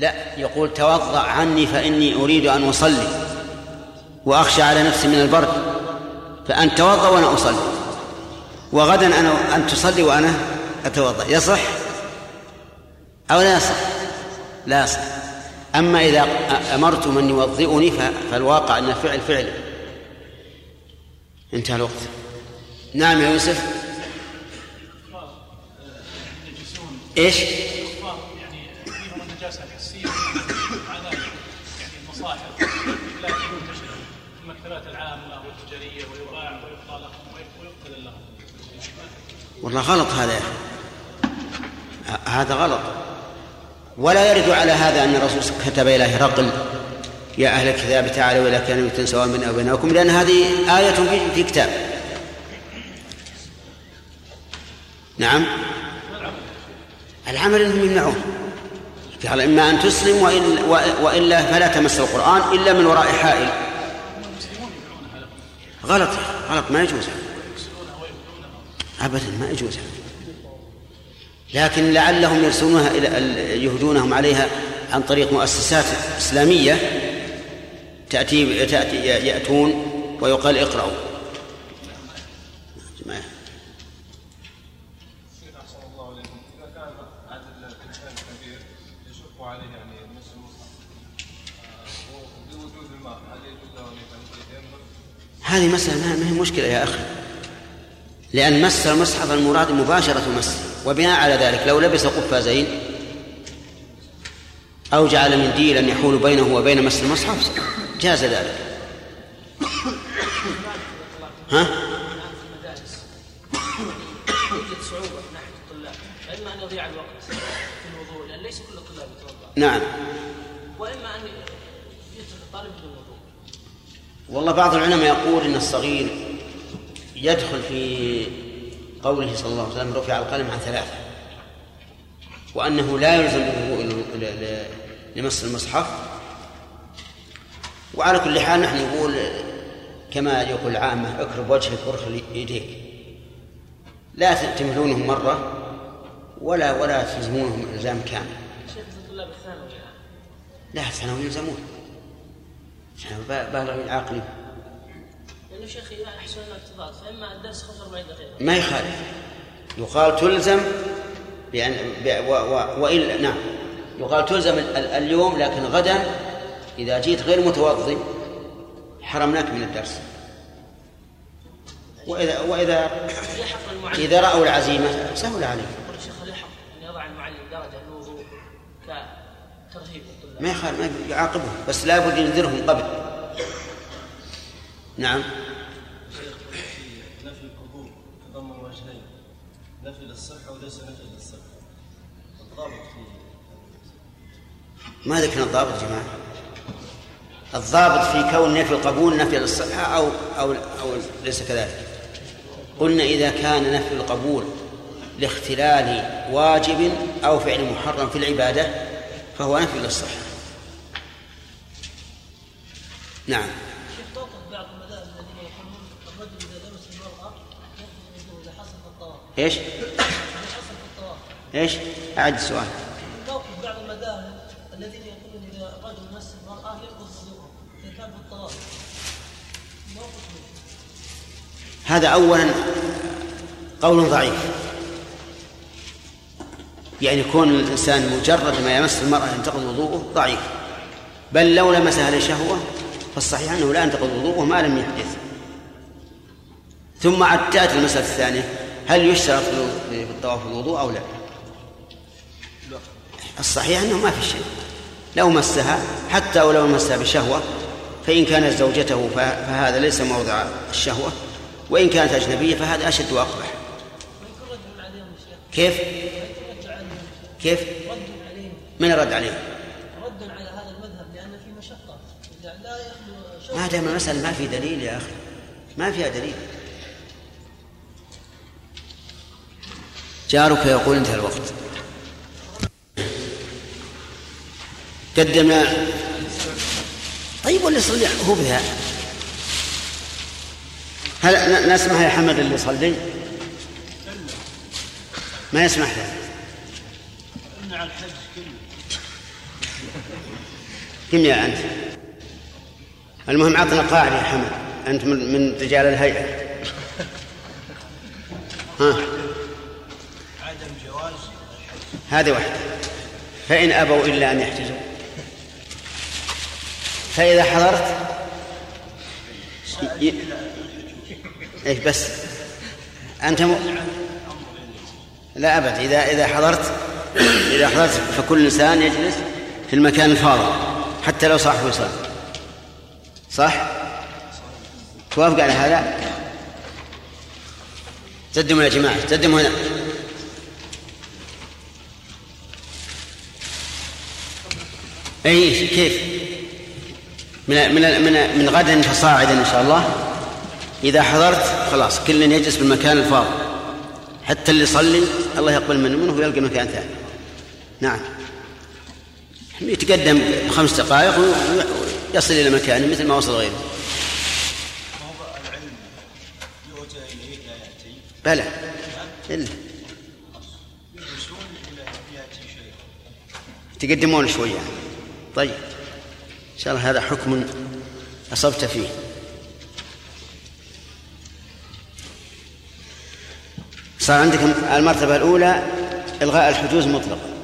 لا يقول توضأ عني فإني أريد أن أصلي وأخشى على نفسي من البرد فأنت توضأ وأنا أصلي. وغدا أنا أن تصلي وأنا أتوضأ يصح أو لا يصح؟ لا يصح. أما إذا أمرت من يوضئني فالواقع أن فعل فعل. انتهى الوقت. نعم يا يوسف. إيش؟ والله غلط هذا هذا غلط. ولا يرد على هذا أن الرسول كتب إلى هرقل يا أهل الكتاب تعالوا إلى كلمة سواء بيننا وبينكم لأن هذه آية في كتاب. نعم. العمل إنهم يمنعون. قال إما أن تسلم وإلا فلا تمس القرآن إلا من وراء حائل. غلط. غلط ما يجوز. ابدا ما يجوز. لكن لعلهم يرسلونها إلى يهدونهم عليها عن طريق مؤسسات إسلامية تاتي تاتي يأتون ويقال اقرأوا. هذه مسألة ما هي مشكلة يا أخي. لأن مس المصحف المراد مباشرة مس وبناء على ذلك لو لبس قفازين أو جعل منديلا يحول بينه وبين مس المصحف جاز ذلك. ها؟ صعوبة من ناحية الطلاب إما أن يضيع الوقت في الوضوء لأن ليس كل الطلاب يتوضأ نعم. وإما أن يترك الطالب بدون والله بعض العلماء يقول إن الصغير يدخل في قوله صلى الله عليه وسلم رفع القلم عن ثلاثة وأنه لا يلزم الوضوء لمس المصحف. وعلى كل حال نحن نقول كما يقول العامة اكرب وجهك وارخل يديك. لا تمهلونهم مرة ولا ولا تلزمونهم إلزام كامل. شيخ طلاب الثانوي لا الثانوي يلزمون. بالغ العاقل لأنه شيخ يحصل الاعتراض فإما الدرس 45 دقيقة ما يخالف. يقال تلزم بأن و و وإلا نعم. يقال تلزم اليوم لكن غدا إذا جيت غير متوضي حرمناك من الدرس. وإذا وإذا إذا رأوا العزيمة سهل عليهم هل يحق أن يضع المعلم درجة الوضوء كترهيب ما يخالف ما يعاقبهم بس لابد ينذرهم قبل. نعم. نفي القبول تضمن وجهين. نفي للصحة وليس نفي للصحة الضابط فيه ما ذكرنا الضابط يا جماعة؟ الضابط في كون نفي القبول نفي للصحة أو أو أو ليس كذلك؟ قلنا إذا كان نفي القبول لاختلال واجب أو فعل محرم في العبادة فهو نفي للصحة نعم بعض المذاهب الذين يقولون الرجل اذا لبس المراه اذا حصل في الطواف إيش؟ اذا حصل في الطواف إيش؟ أعد السؤال موقف بعض المذاهب الذين يقولون اذا الرجل مس المراه وضوءه اذا كان في الطواف هذا اولا قول ضعيف يعني يكون الإنسان مجرد ما يمس المرأة ينتقض وضوءه ضعيف بل لو لمسها لشهوة فالصحيح أنه لا ينتقض وضوءه ما لم يحدث ثم عاد تأتي المسألة الثانية هل يشترط في الطواف الوضوء أو لا الصحيح أنه ما في شيء لو مسها حتى ولو مسها بشهوة فإن كانت زوجته فهذا ليس موضع الشهوة وإن كانت أجنبية فهذا أشد وأقبح كيف؟ كيف؟ من رد عليه؟ ما دام المسألة ما في دليل يا أخي. ما فيها دليل. جارك يقول انتهى الوقت. قدم طيب ولا يصلي هو بها. هل نسمح يا حمد اللي يصلي؟ ما يسمح له. الحج كله. كم يا أنت. المهم أعطنا قاعدة يا حمد. أنت من, رجال الهيئة. ها. عدم جواز هذه واحدة. فإن أبوا إلا أن يحجزوا. فإذا حضرت ي... إيه بس. أنت م... لا أبد. إذا إذا حضرت إذا حضرت فكل إنسان يجلس في المكان الفاضي حتى لو صاحبه يصلي صح؟ توافق على هذا؟ قدموا يا جماعة قدموا هنا أي كيف؟ من من من من غد فصاعدا إن شاء الله إذا حضرت خلاص كل يجلس بالمكان الفاضي حتى اللي يصلي الله يقبل منه منه ويلقى مكان ثاني نعم يتقدم خمس دقائق ويصل إلى مكانه مثل ما وصل غيره. بلى. إلا. تقدمون شوي يعني. طيب. إن شاء الله هذا حكم أصبت فيه. صار عندك المرتبة الأولى إلغاء الحجوز مطلقا.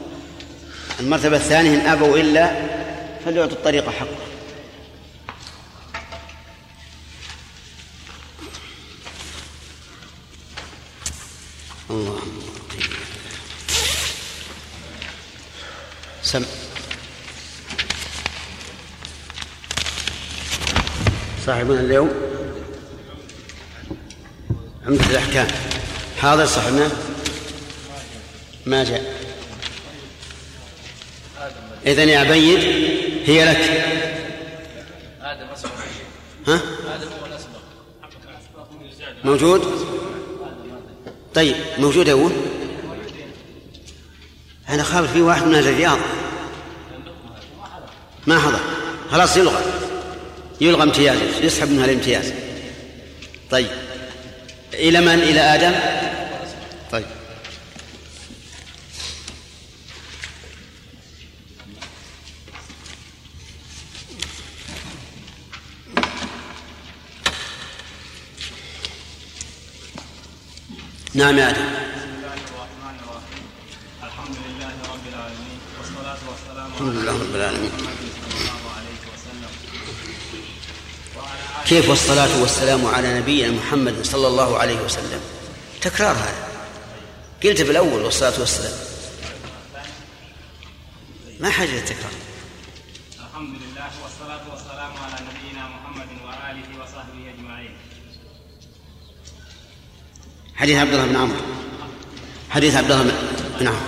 المرتبة الثانية إن أبوا إلا فليعطوا الطريق حقه. الله. سم صاحبنا اليوم. عمدة الأحكام. حاضر صاحبنا. ما جاء. إذن يا عبيد هي لك. ها؟ آدم هو الاسبق موجود؟ طيب موجود هو أنا خابر في واحد من الرياض ما حضر. خلاص يلغى. يلغى امتيازه. يسحب منها الامتياز. طيب. إلى من؟ إلى آدم؟ نعم يا آدم الحمد لله رب العالمين. والصلاة والسلام رب العالمين محمد صلى الله وعلى آله كيف والصلاة والسلام على نبينا محمد صلى الله عليه وسلم؟ تكرار هذا. قلت في الأول والصلاة والسلام. ما حاجة للتكرار. حديث عبد الله بن عمرو. حديث عبد الله بن عمرو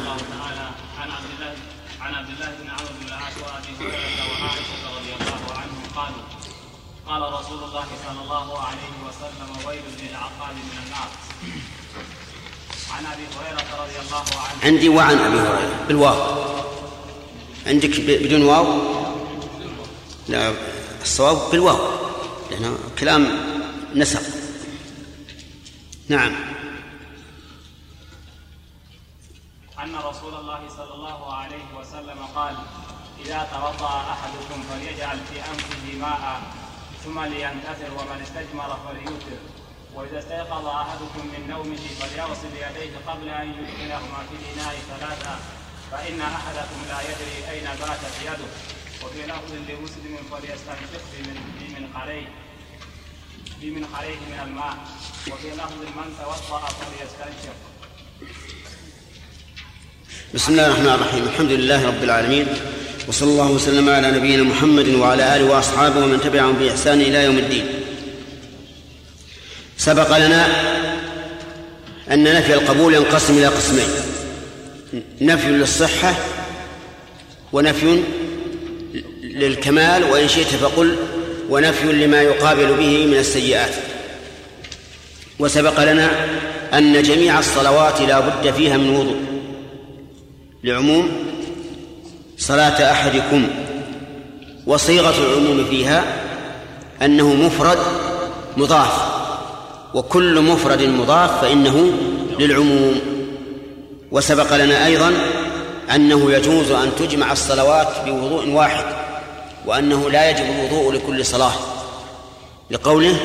قال رسول الله صلى الله عليه وسلم ويل للعقاب من النار. عن أبي هريرة رضي الله عنه عندي وعن أبي هريرة بالواو. عندك بدون واو؟ لا الصواب بالواو لأنه كلام نسق نعم. أن رسول الله صلى الله عليه وسلم قال إذا توضأ أحدكم فليجعل في أنفه ماء ثم لينتثر ومن استجمر فليوتر. وإذا استيقظ أحدكم من نومه فليغسل يديه قبل أن يدخلهما في الإناء ثلاثة فإن أحدكم لا يدري أين باتت يده. وفي لفظ لمسلم فليستنشق بمن بمنخريه بمنخريه من الماء. وفي لفظ من توضأ فليستنشق بسم الله الرحمن الرحيم الحمد لله رب العالمين وصلى الله وسلم على نبينا محمد وعلى اله واصحابه ومن تبعهم باحسان إلى يوم الدين سبق لنا ان نفي القبول ينقسم إلى قسمين نفي للصحه ونفي للكمال وان شئت فقل ونفي لما يقابل به من السيئات وسبق لنا ان جميع الصلوات لا بد فيها من وضوء لعموم صلاة أحدكم وصيغة العموم فيها أنه مفرد مضاف وكل مفرد مضاف فإنه للعموم. وسبق لنا أيضا أنه يجوز أن تجمع الصلوات بوضوء واحد وأنه لا يجب الوضوء لكل صلاة. لقوله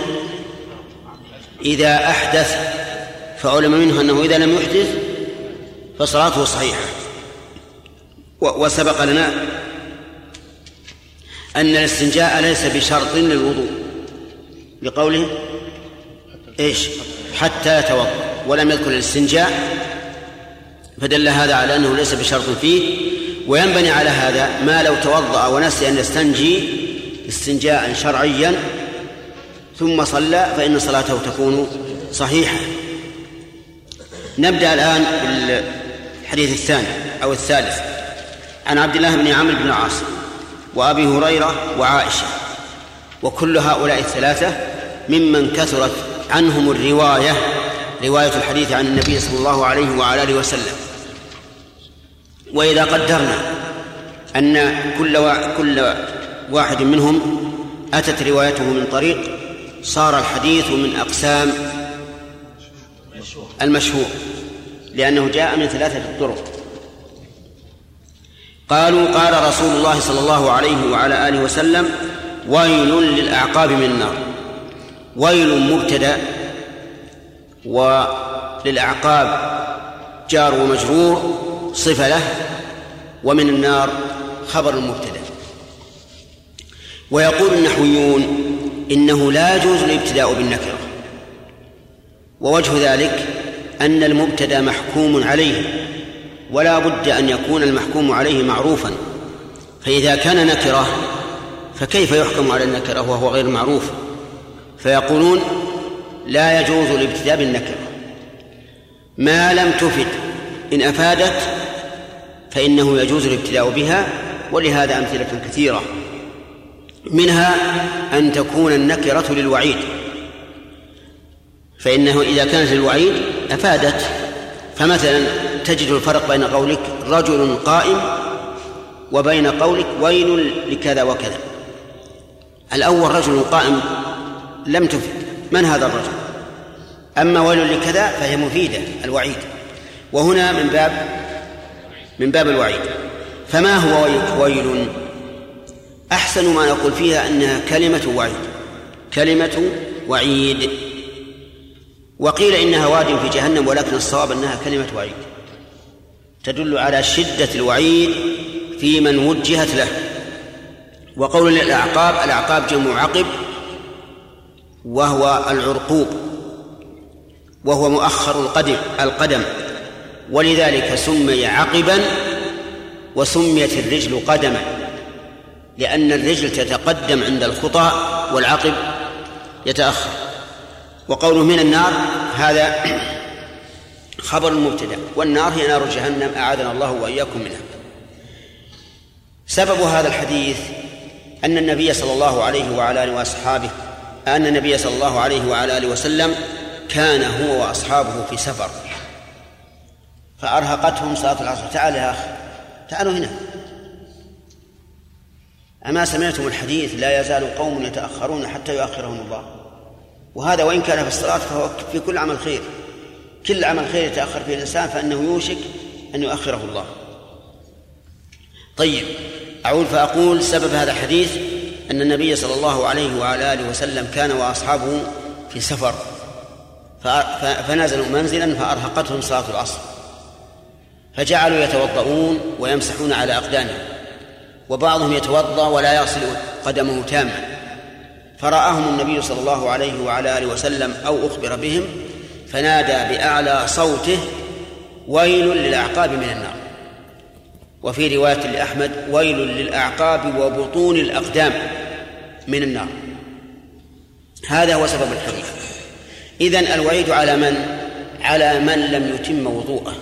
إذا أحدث فعلم منه أنه إذا لم يحدث فصلاته صحيحة. وسبق لنا أن الاستنجاء ليس بشرط للوضوء. لقوله إيش؟ حتى يتوضأ. ولم يذكر الاستنجاء فدل هذا على أنه ليس بشرط فيه. وينبني على هذا ما لو توضأ ونسي أن يستنجي استنجاء شرعيا ثم صلى فإن صلاته تكون صحيحة. نبدأ الآن بالحديث الثاني أو الثالث. عن عبد الله بن عمرو بن العاص وأبي هريرة وعائشة وكل هؤلاء الثلاثة ممن كثرت عنهم الرواية رواية الحديث عن النبي صلى الله عليه وعلى آله وسلم. وإذا قدرنا أن كل كل واحد منهم أتت روايته من طريق صار الحديث من أقسام المشهور لأنه جاء من ثلاثة طرق. قالوا قال رسول الله صلى الله عليه وعلى آله وسلم ويل للأعقاب من النار. ويل مبتدأ وللأعقاب جار ومجرور صفة له ومن النار خبر مبتدأ. ويقول النحويون إنه لا يجوز الابتداء بالنكرة ووجه ذلك أن المبتدأ محكوم عليه. ولا بد أن يكون المحكوم عليه معروفا. فإذا كان نكرة فكيف يحكم على النكرة وهو غير معروف؟ فيقولون لا يجوز الابتداء بالنكرة ما لم تفد إن أفادت فإنه يجوز الابتداء بها ولهذا أمثلة كثيرة. منها أن تكون النكرة للوعيد. فإنه إذا كانت للوعيد أفادت. فمثلا تجد الفرق بين قولك رجل قائم وبين قولك ويل لكذا وكذا. الأول رجل قائم لم تفد. من هذا الرجل؟ أما ويل لكذا فهي مفيدة الوعيد. وهنا من باب من باب الوعيد. فما هو ويل؟ أحسن ما نقول فيها أنها كلمة وعيد. كلمة وعيد. وقيل إنها واد في جهنم ولكن الصواب أنها كلمة وعيد. تدل على شدة الوعيد في من وجهت له. وقول الأعقاب الأعقاب جمع عقب وهو العرقوب وهو مؤخر القدم القدم. ولذلك سمي عقبا وسميت الرجل قدما لأن الرجل تتقدم عند الخطى والعقب يتأخر. وقوله من النار هذا خبر المبتدا والنار هي نار جهنم أعاذنا الله وإياكم منها. سبب هذا الحديث أن النبي صلى الله عليه وعلى آله وأصحابه أن النبي صلى الله عليه وعلى آله وسلم كان هو وأصحابه في سفر. فأرهقتهم صلاة العصر. تعال يا أخي تعالوا هنا. أما سمعتم الحديث لا يزال قوم يتأخرون حتى يؤخرهم الله. وهذا وإن كان في الصلاة فهو في كل عمل خير. كل عمل خير يتأخر فيه الإنسان فإنه يوشك أن يؤخره الله. طيب أعود فأقول سبب هذا الحديث أن النبي صلى الله عليه وعلى آله وسلم كان وأصحابه في سفر فنزلوا منزلا فأرهقتهم صلاة العصر. فجعلوا يتوضؤون ويمسحون على أقدامهم وبعضهم يتوضأ ولا يغسل قدمه تاما. فرآهم النبي صلى الله عليه وعلى آله وسلم أو أخبر بهم فنادى بأعلى صوته ويل للأعقاب من النار. وفي رواية لأحمد ويل للأعقاب وبطون الأقدام من النار. هذا هو سبب الحديث إذن الوعيد على من؟ على من لم يتم وضوءه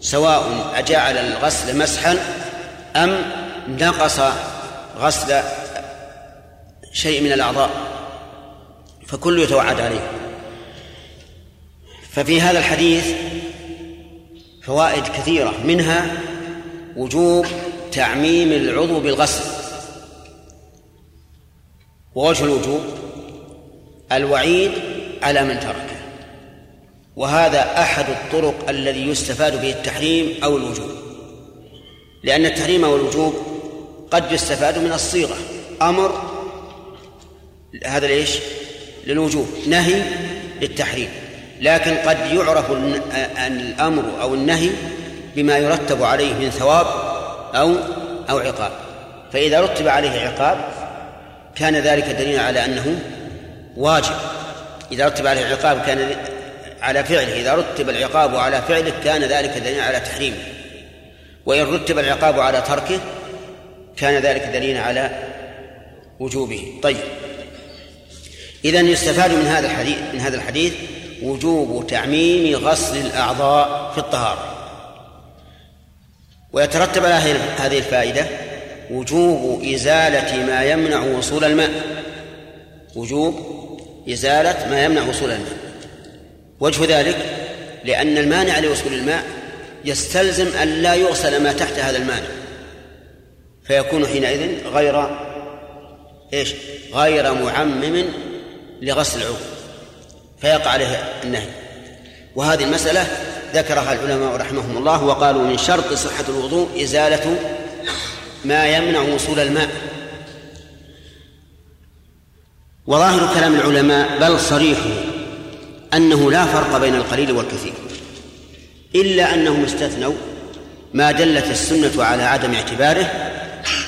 سواء أجعل الغسل مسحا أم نقص غسل شيء من الأعضاء فكل يتوعد عليه. ففي هذا الحديث فوائد كثيرة منها وجوب تعميم العضو بالغسل. ووجه الوجوب الوعيد على من تركه. وهذا أحد الطرق الذي يستفاد به التحريم أو الوجوب. لأن التحريم والوجوب قد يستفاد من الصيغة. أمر هذا ليش؟ للوجوب نهي للتحريم. لكن قد يعرف الأمر أو النهي بما يرتب عليه من ثواب أو أو عقاب. فإذا رتب عليه عقاب كان ذلك دليلا على أنه واجب. إذا رتب عليه عقاب كان على فعله. إذا رتب العقاب على فعله كان ذلك دليلا على تحريمه. وإن رتب العقاب على تركه كان ذلك دليلا على وجوبه. طيب. إذا يستفاد من هذا الحديث من هذا الحديث وجوب تعميم غسل الأعضاء في الطهارة. ويترتب على هذه الفائدة وجوب إزالة ما يمنع وصول الماء. وجوب إزالة ما يمنع وصول الماء. وجه ذلك لأن المانع لوصول الماء يستلزم أن لا يغسل ما تحت هذا المانع. فيكون حينئذ غير إيش؟ غير معمم لغسل العضو. فيقع عليه النهي. وهذه المسألة ذكرها العلماء رحمهم الله وقالوا من شرط صحة الوضوء إزالة ما يمنع وصول الماء. وظاهر كلام العلماء بل صريحه أنه لا فرق بين القليل والكثير إلا أنهم استثنوا ما دلت السنة على عدم اعتباره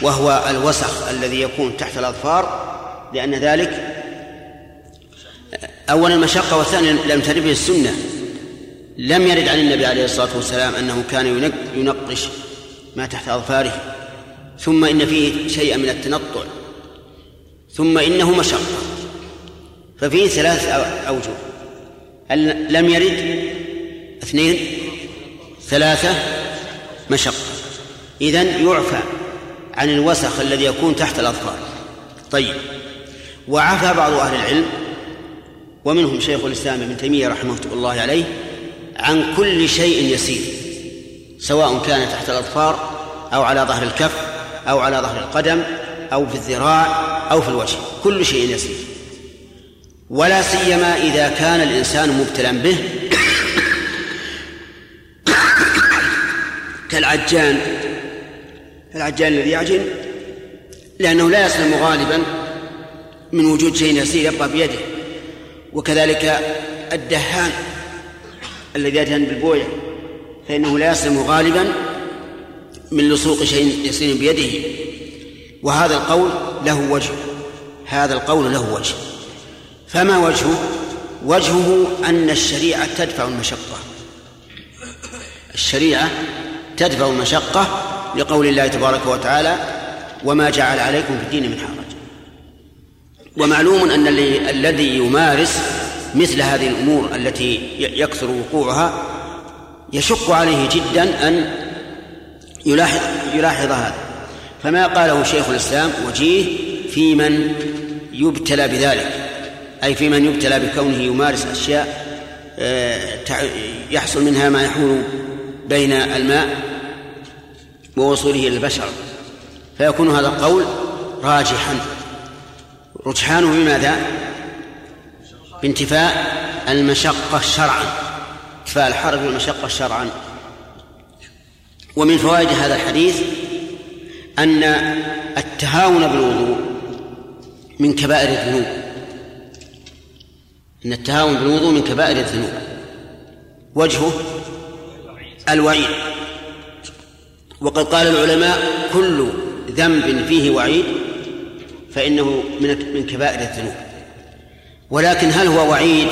وهو الوسخ الذي يكون تحت الأظفار لأن ذلك أولا المشقة والثانيا لم ترد به السنة. لم يرد عن النبي عليه الصلاة والسلام أنه كان ينقش ما تحت أظفاره. ثم إن فيه شيئا من التنطع. ثم إنه مشقة. ففيه ثلاث أوجه. لم يرد؟ اثنين. ثلاثة. مشقة. إذن يعفى عن الوسخ الذي يكون تحت الأظفار. طيب. وعفى بعض أهل العلم ومنهم شيخ الإسلام ابن تيمية رحمه الله عليه عن كل شيء يسير سواء كان تحت الأظفار أو على ظهر الكف أو على ظهر القدم أو في الذراع أو في الوجه كل شيء يسير. ولا سيما إذا كان الإنسان مبتلا به كالعجان العجان الذي يعجن لأنه لا يسلم غالبا من وجود شيء يسير يبقى بيده. وكذلك الدهان الذي يدهن بالبوية فإنه لا يسلم غالبا من لصوق شيء يسير بيده. وهذا القول له وجه هذا القول له وجه. فما وجهه؟ وجهه أن الشريعة تدفع المشقة. الشريعة تدفع المشقة لقول الله تبارك وتعالى وما جعل عليكم في الدين من حرج ومعلوم أن الذي يمارس مثل هذه الأمور التي يكثر وقوعها يشق عليه جدا أن يلاحظ يلاحظ هذا. فما قاله شيخ الإسلام وجيه في من يبتلى بذلك أي في من يبتلى بكونه يمارس أشياء آه، يحصل منها ما يحول بين الماء ووصوله إلى البشر. فيكون هذا القول راجحا. رجحانه بماذا؟ بانتفاء المشقة شرعا انتفاء الحرج والمشقة شرعا. ومن فوائد هذا الحديث أن التهاون بالوضوء من كبائر الذنوب. أن التهاون بالوضوء من كبائر الذنوب. وجهه الوعيد. وقد قال العلماء كل ذنب فيه وعيد فإنه من من كبائر الذنوب. ولكن هل هو وعيد؟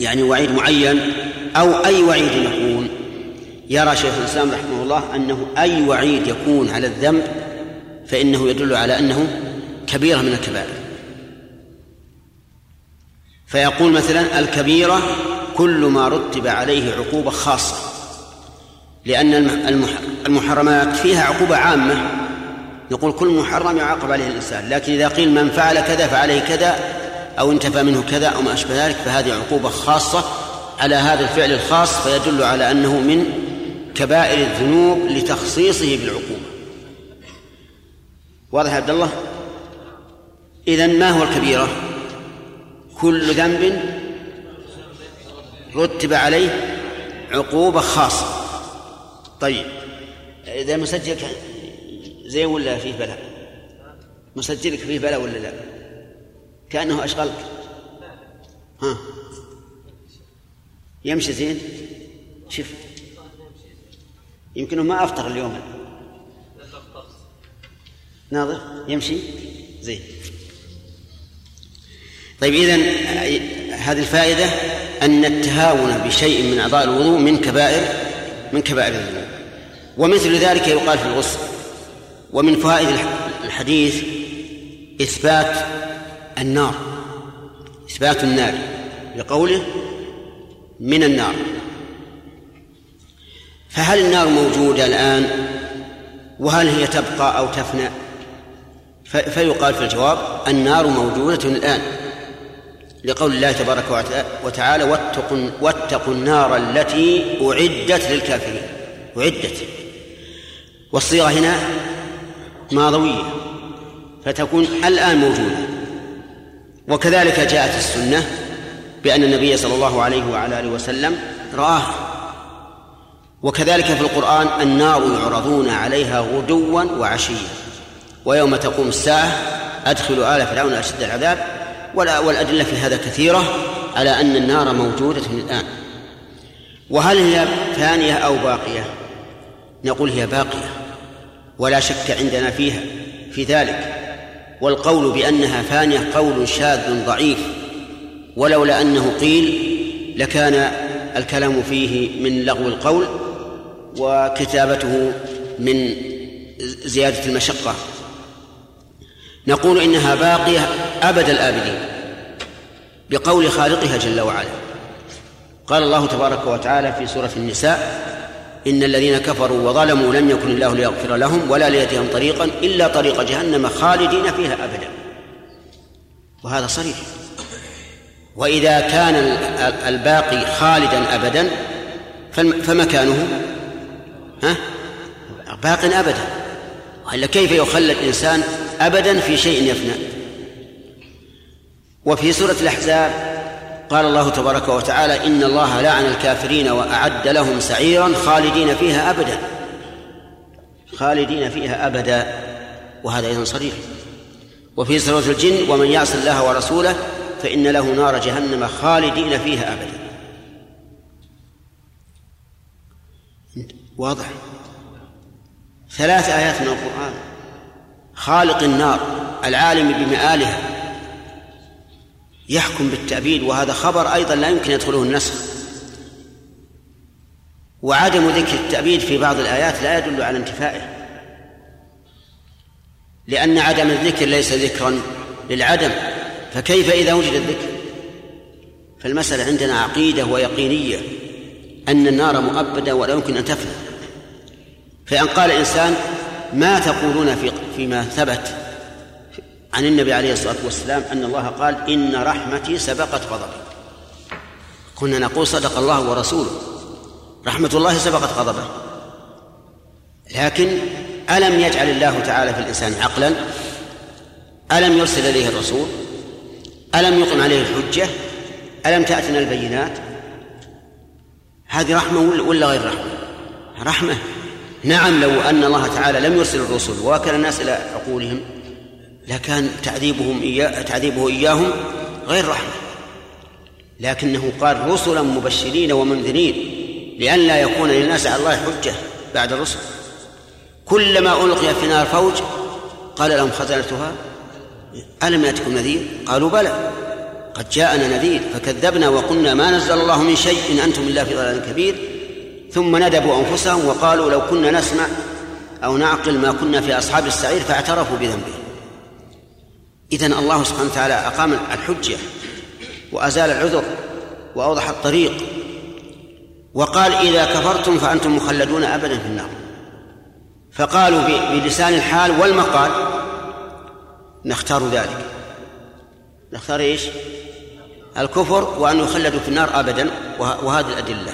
يعني وعيد معين أو أي وعيد يكون؟ يرى شيخ الإسلام رحمه الله أنه أي وعيد يكون على الذنب فإنه يدل على أنه كبيرة من الكبائر. فيقول مثلا الكبيرة كل ما رتب عليه عقوبة خاصة لأن المحرمات فيها عقوبة عامة. نقول كل محرم يعاقب عليه الإنسان لكن إذا قيل من فعل كذا فعليه كذا أو انتفى منه كذا أو ما أشبه ذلك فهذه عقوبة خاصة على هذا الفعل الخاص فيدل على أنه من كبائر الذنوب لتخصيصه بالعقوبة. واضح عبد الله؟ إذن ما هو الكبيرة؟ كل ذنب رتب عليه عقوبة خاصة. طيب إذا مسجلك زين ولا فيه بلاء؟ مسجلك فيه بلاء ولا لا؟ كأنه أشغلك. ها؟ يمشي زين؟ شوف. يمكنه ما أفطر اليوم. ناظر. يمشي؟ زين. طيب إذن هذه الفائدة أن التهاون بشيء من أعضاء الوضوء من كبائر من كبائر الذنوب. ومثل ذلك يقال في الغسل. ومن فوائد الحديث إثبات النار إثبات النار لقوله من النار. فهل النار موجودة الآن؟ وهل هي تبقى أو تفنى؟ فيقال في الجواب النار موجودة الآن لقول الله تبارك وتعالى واتقوا واتقوا النار التي أعدت للكافرين أعدت. والصيغة هنا ماضوية فتكون الآن موجودة. وكذلك جاءت السنة بأن النبي صلى الله عليه وعلى آله وسلم رآه وكذلك في القرآن النار يعرضون عليها غدوا وعشيا ويوم تقوم الساعة أدخلوا آل فرعون أشد العذاب. والأدلة في هذا كثيرة على أن النار موجودة الآن. وهل هي ثانية أو باقية؟ نقول هي باقية. ولا شك عندنا فيها في ذلك. والقول بأنها فانية قول شاذ ضعيف. ولولا أنه قيل لكان الكلام فيه من لغو القول وكتابته من زيادة المشقة. نقول إنها باقية أبد الآبدين بقول خالقها جل وعلا. قال الله تبارك وتعالى في سورة النساء إن الذين كفروا وظلموا لم يكن الله ليغفر لهم ولا ليهديهم طريقا إلا طريق جهنم خالدين فيها أبدا. وهذا صريح. وإذا كان الباقي خالدا أبدا فمكانه؟ ها؟ باق أبدا. وإلا كيف يخلد الإنسان أبدا في شيء يفنى؟ وفي سورة الأحزاب قال الله تبارك وتعالى إن الله لعن الكافرين وأعد لهم سعيرا خالدين فيها أبدا. خالدين فيها أبدا. وهذا أيضا صريح. وفي سورة الجن ومن يعص الله ورسوله فإن له نار جهنم خالدين فيها أبدا. واضح. ثلاث آيات من القرآن. خالق النار العالم بمآلها. يحكم بالتأبيد وهذا خبر أيضا لا يمكن يدخله النسخ. وعدم ذكر التأبيد في بعض الآيات لا يدل على انتفائه. لأن عدم الذكر ليس ذكرا للعدم فكيف إذا وجد الذكر؟ فالمسألة عندنا عقيدة ويقينية أن النار مؤبدة ولا يمكن أن تفنى. فإن قال إنسان ما تقولون في فيما ثبت عن النبي عليه الصلاة والسلام أن الله قال إن رحمتي سبقت غضبي كنا نقول صدق الله ورسوله. رحمة الله سبقت غضبه لكن ألم يجعل الله تعالى في الإنسان عقلا؟ ألم يرسل إليه الرسول؟ ألم يقم عليه الحجة؟ ألم تأتنا البينات؟ هذه رحمة ولا غير رحمة؟ رحمة. نعم لو أن الله تعالى لم يرسل الرسل ووكل الناس إلى عقولهم. لكان تعذيبهم إياه تعذيبه إياهم غير رحمة. لكنه قال رسلا مبشرين ومنذرين لئلا يكون للناس على الله حجة بعد الرسل. كلما ألقي في نار فوج قال لهم خزنتها؟ ألم يأتكم نذير؟ قالوا بلى. قد جاءنا نذير فكذبنا وقلنا ما نزل الله من شيء إن أنتم إلا في ضلال كبير. ثم ندبوا أنفسهم وقالوا لو كنا نسمع أو نعقل ما كنا في أصحاب السعير فاعترفوا بذنبهم إذن الله سبحانه وتعالى أقام الحجة وأزال العذر وأوضح الطريق وقال إذا كفرتم فأنتم مخلدون أبدا في النار. فقالوا بلسان الحال والمقال نختار ذلك. نختار إيش؟ الكفر وأن يخلدوا في النار أبدا وهذه الأدلة.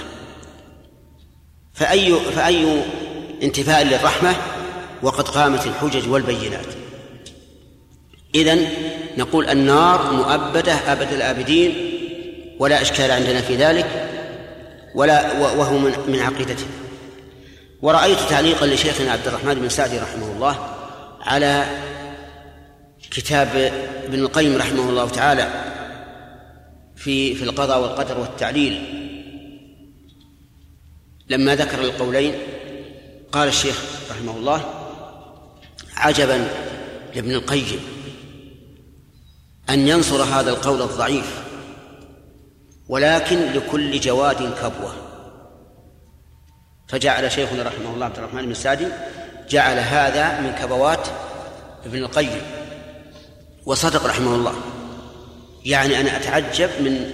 فأي فأي انتفاء للرحمة وقد قامت الحجج والبينات. إذن نقول النار مؤبدة أبد الآبدين ولا إشكال عندنا في ذلك ولا وهو من من عقيدتنا. ورأيت تعليقا لشيخنا عبد الرحمن بن سعدي رحمه الله على كتاب ابن القيم رحمه الله تعالى في في القضاء والقدر والتعليل. لما ذكر القولين قال الشيخ رحمه الله عجبا لابن القيم أن ينصر هذا القول الضعيف ولكن لكل جواد كبوة. فجعل شيخنا رحمه الله عبد الرحمن بن سعدي جعل هذا من كبوات ابن القيم. وصدق رحمه الله. يعني أنا أتعجب من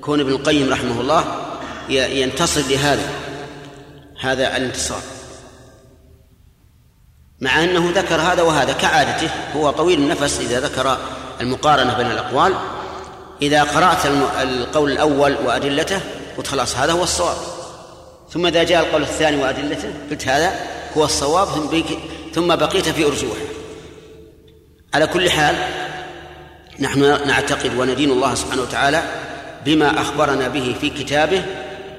كون ابن القيم رحمه الله ينتصر لهذا هذا الانتصار. مع أنه ذكر هذا وهذا كعادته هو طويل النفس إذا ذكر المقارنة بين الأقوال. إذا قرأت القول الأول وأدلته قلت خلاص هذا هو الصواب. ثم إذا جاء القول الثاني وأدلته قلت هذا هو الصواب ثم بقيت في أرجوحه على كل حال نحن نعتقد وندين الله سبحانه وتعالى بما أخبرنا به في كتابه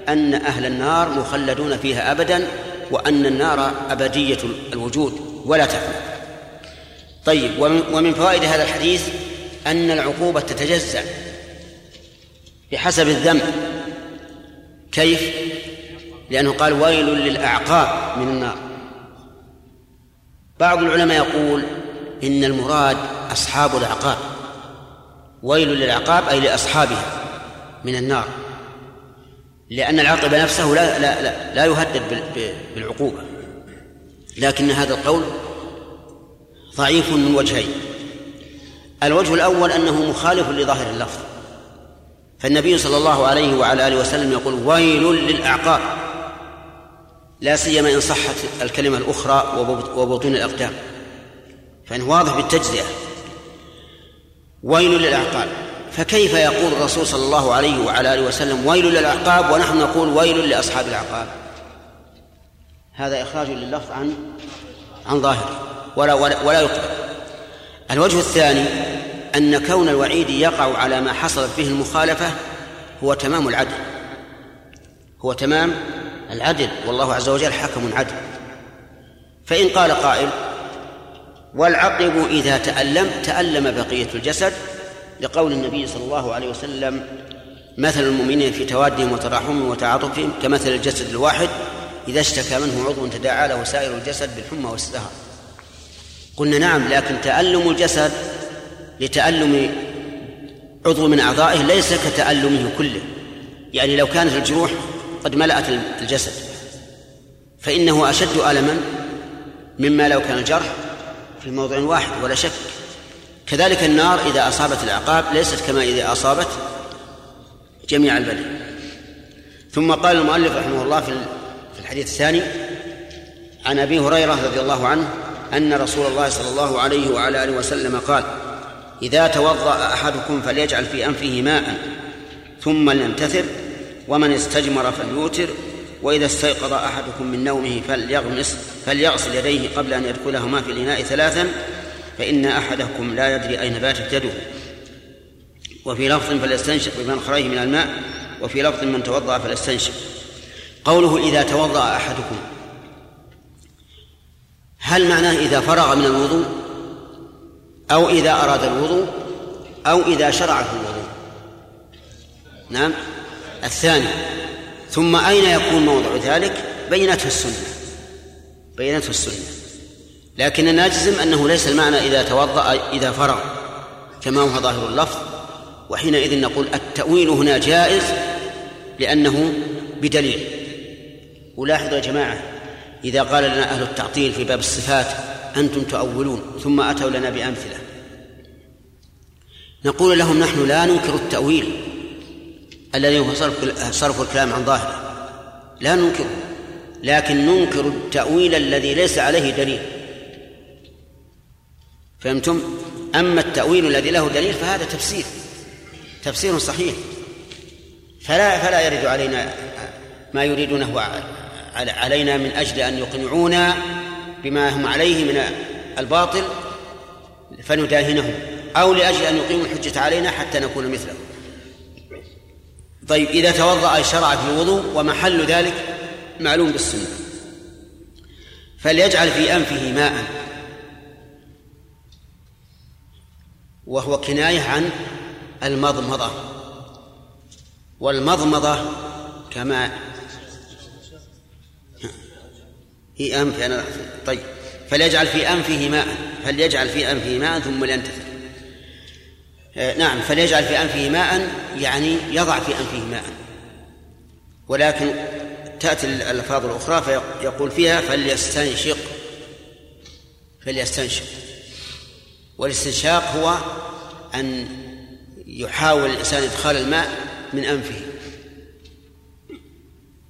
أن أهل النار مخلدون فيها أبدا وأن النار أبدية الوجود ولا تفنى. طيب ومن فوائد هذا الحديث أن العقوبة تتجزأ بحسب الذنب. كيف؟ لأنه قال ويل للأعقاب من النار. بعض العلماء يقول إن المراد أصحاب الأعقاب ويل للعقاب أي لأصحابها من النار. لأن العاقب نفسه لا لا لا, لا يهدد بالعقوبة. لكن هذا القول ضعيف من وجهين. الوجه الأول أنه مخالف لظاهر اللفظ. فالنبي صلى الله عليه وعلى آله وسلم يقول ويل للأعقاب. لا سيما إن صحت الكلمة الأخرى وبطون الأقدام. فإنه واضح بالتجزئة. ويل للأعقاب. فكيف يقول الرسول صلى الله عليه وعلى آله وسلم ويل للأعقاب ونحن نقول ويل لأصحاب الأعقاب؟ هذا إخراج لللفظ عن عن ظاهره. ولا ولا, ولا يقبل. الوجه الثاني أن كون الوعيد يقع على ما حصلت به المخالفة هو تمام العدل. هو تمام العدل والله عز وجل حكم عدل فإن قال قائل والعقب إذا تألم تألم بقية الجسد لقول النبي صلى الله عليه وسلم مثل المؤمنين في توادهم وتراحمهم وتعاطفهم كمثل الجسد الواحد إذا اشتكى منه عضو تداعى له سائر الجسد بالحمى والسهر. قلنا نعم لكن تألم الجسد لتألم عضو من أعضائه ليس كتألمه كله. يعني لو كانت الجروح قد ملأت الجسد فإنه أشد ألما مما لو كان الجرح في موضع واحد ولا شك. كذلك النار إذا أصابت العقاب ليست كما إذا أصابت جميع البدن. ثم قال المؤلف رحمه الله في الحديث الثاني عن أبي هريرة رضي الله عنه أن رسول الله صلى الله عليه وعلى آله وسلم قال إذا توضأ أحدكم فليجعل في أنفه ماء ثم لينتثر ومن استجمر فليوتر وإذا استيقظ أحدكم من نومه فليغمس فليغسل يديه قبل أن يدخلهما في الإناء ثلاثا فإن أحدكم لا يدري أين باتت يده. وفي لفظ فليستنشق بمن خريه من الماء وفي لفظ من توضأ فليستنشق. قوله إذا توضأ أحدكم هل معناه إذا فرغ من الوضوء؟ أو إذا أراد الوضوء؟ أو إذا شرع في الوضوء؟ نعم. الثاني ثم أين يكون موضع ذلك؟ بينته السنة. بينته السنة. لكننا نجزم أنه ليس المعنى إذا توضأ إذا فرغ كما هو ظاهر اللفظ. وحينئذ نقول التأويل هنا جائز لأنه بدليل. ولاحظوا يا جماعة إذا قال لنا أهل التعطيل في باب الصفات أنتم تؤولون ثم أتوا لنا بأمثلة. نقول لهم نحن لا ننكر التأويل الذي هو صرف صرف الكلام عن ظاهره. لا ننكره لكن ننكر التأويل الذي ليس عليه دليل. فهمتم؟ أما التأويل الذي له دليل فهذا تفسير تفسير صحيح. فلا فلا يرد علينا ما يريدونه علينا من أجل أن يقنعونا بما هم عليه من الباطل فنداهنهم أو لأجل أن يقيموا الحجة علينا حتى نكون مثلهم. طيب إذا توضأ شرع في الوضوء ومحل ذلك معلوم بالسنة. فليجعل في أنفه ماء وهو كناية عن المضمضة. والمضمضة كما في أنف أنا طيب. فليجعل في أنفه ماء. فليجعل في أنفه ماء ثم لينتثر آه، نعم. فليجعل في أنفه ماء يعني يضع في أنفه ماء. ولكن تأتي الألفاظ الأخرى فيقول فيها فليستنشق. فليستنشق. والاستنشاق هو أن يحاول الإنسان إدخال الماء من أنفه.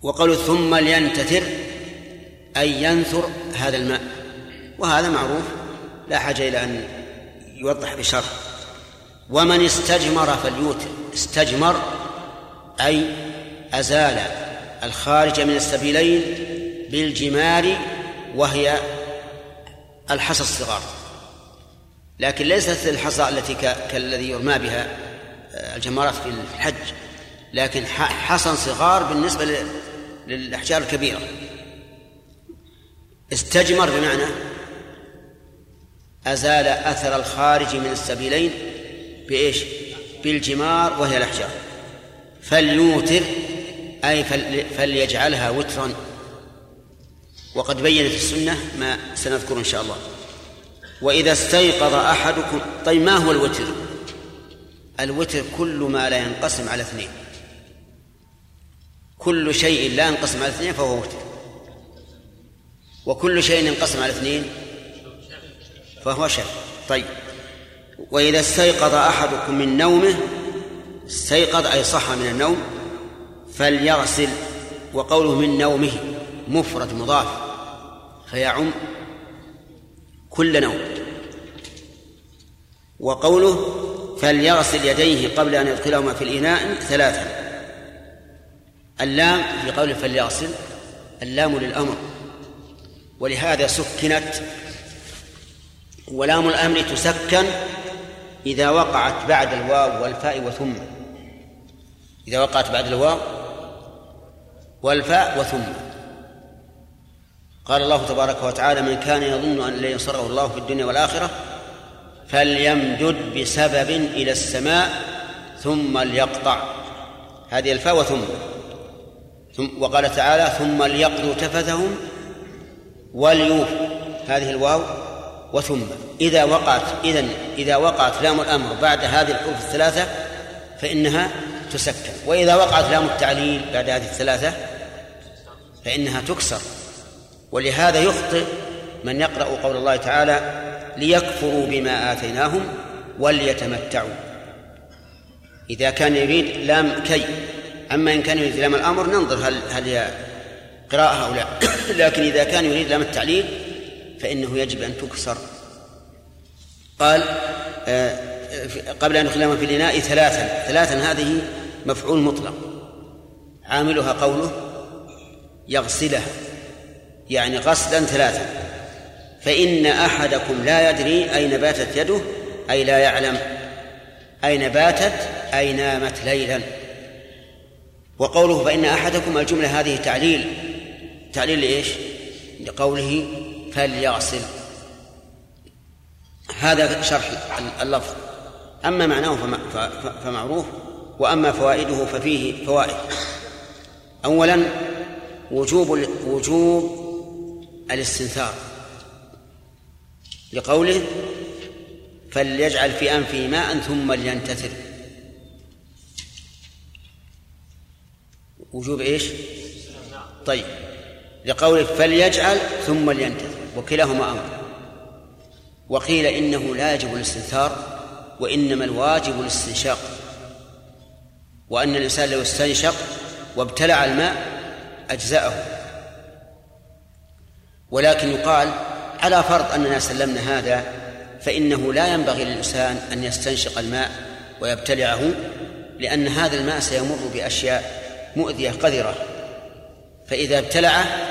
وقالوا ثم لينتثر أي ينثر هذا الماء. وهذا معروف لا حاجة إلى أن يوضح بشرح. ومن استجمر فليوتر. استجمر أي أزال الخارج من السبيلين بالجمار وهي الحصى الصغار. لكن ليست الحصى التي كالذي يرمى بها آه، الجمارات في الحج لكن حصى صغار بالنسبة للأحجار الكبيرة. استجمر بمعنى أزال أثر الخارج من السبيلين بإيش؟ بالجمار وهي الأحجار. فليوتر أي فليجعلها وترا. وقد بينت السنة ما سنذكر إن شاء الله. وإذا استيقظ أحدكم طيب ما هو الوتر؟ الوتر كل ما لا ينقسم على اثنين. كل شيء لا ينقسم على اثنين فهو وتر. وكل شيء ينقسم على اثنين؟ فهو شر طيب. وإذا استيقظ أحدكم من نومه استيقظ أي صح من النوم فليغسل وقوله من نومه مفرد مضاف فيعم كل نوم. وقوله فليغسل يديه قبل أن يدخلهما في الإناء ثلاثا. اللام في قوله فليغسل اللام للأمر. ولهذا سكنت ولام الأمر تسكن إذا وقعت بعد الواو والفاء وثم. إذا وقعت بعد الواو والفاء وثم. قال الله تبارك وتعالى من كان يظن أن لن ينصره الله في الدنيا والآخرة فليمدد بسبب إلى السماء ثم ليقطع. هذه الفاء وثم. ثم وقال تعالى ثم ليقضوا تفثهم وليوف هذه الواو وثم. إذا وقعت إذن إذا وقعت لام الأمر بعد هذه الحروف الثلاثة فإنها تسكن وإذا وقعت لام التعليل بعد هذه الثلاثة فإنها تكسر. ولهذا يخطئ من يقرأ قول الله تعالى ليكفروا بما آتيناهم وليتمتعوا. إذا كان يريد لام كي أما إن كان يريد لام الأمر ننظر هل هل قراءة لا لكن إذا كان يريد لام التعليل فإنه يجب أن تكسر. قال آه، قبل أن يخلما في الإناء ثلاثا. ثلاثا هذه مفعول مطلق. عاملها قوله يغسلها. يعني غسلا ثلاثا. فإن أحدكم لا يدري أين باتت يده أي لا يعلم أين باتت أي نامت ليلا. وقوله فإن أحدكم الجملة هذه تعليل. تعليل لإيش؟ لقوله فليغسل. هذا شرح اللفظ. أما معناه فمعروف وأما فوائده ففيه فوائد. أولا وجوب وجوب الاستنثار. لقوله فليجعل في أنفه ماء ثم لينتثر. وجوب إيش؟ طيب. لقوله فليجعل ثم لينتثر وكلاهما أمر. وقيل إنه لا يجب الاستنثار وإنما الواجب الاستنشاق. وأن الإنسان لو استنشق وابتلع الماء أجزأه. ولكن يقال على فرض أننا سلمنا هذا فإنه لا ينبغي للإنسان أن يستنشق الماء ويبتلعه لأن هذا الماء سيمر بأشياء مؤذية قذرة. فإذا ابتلعه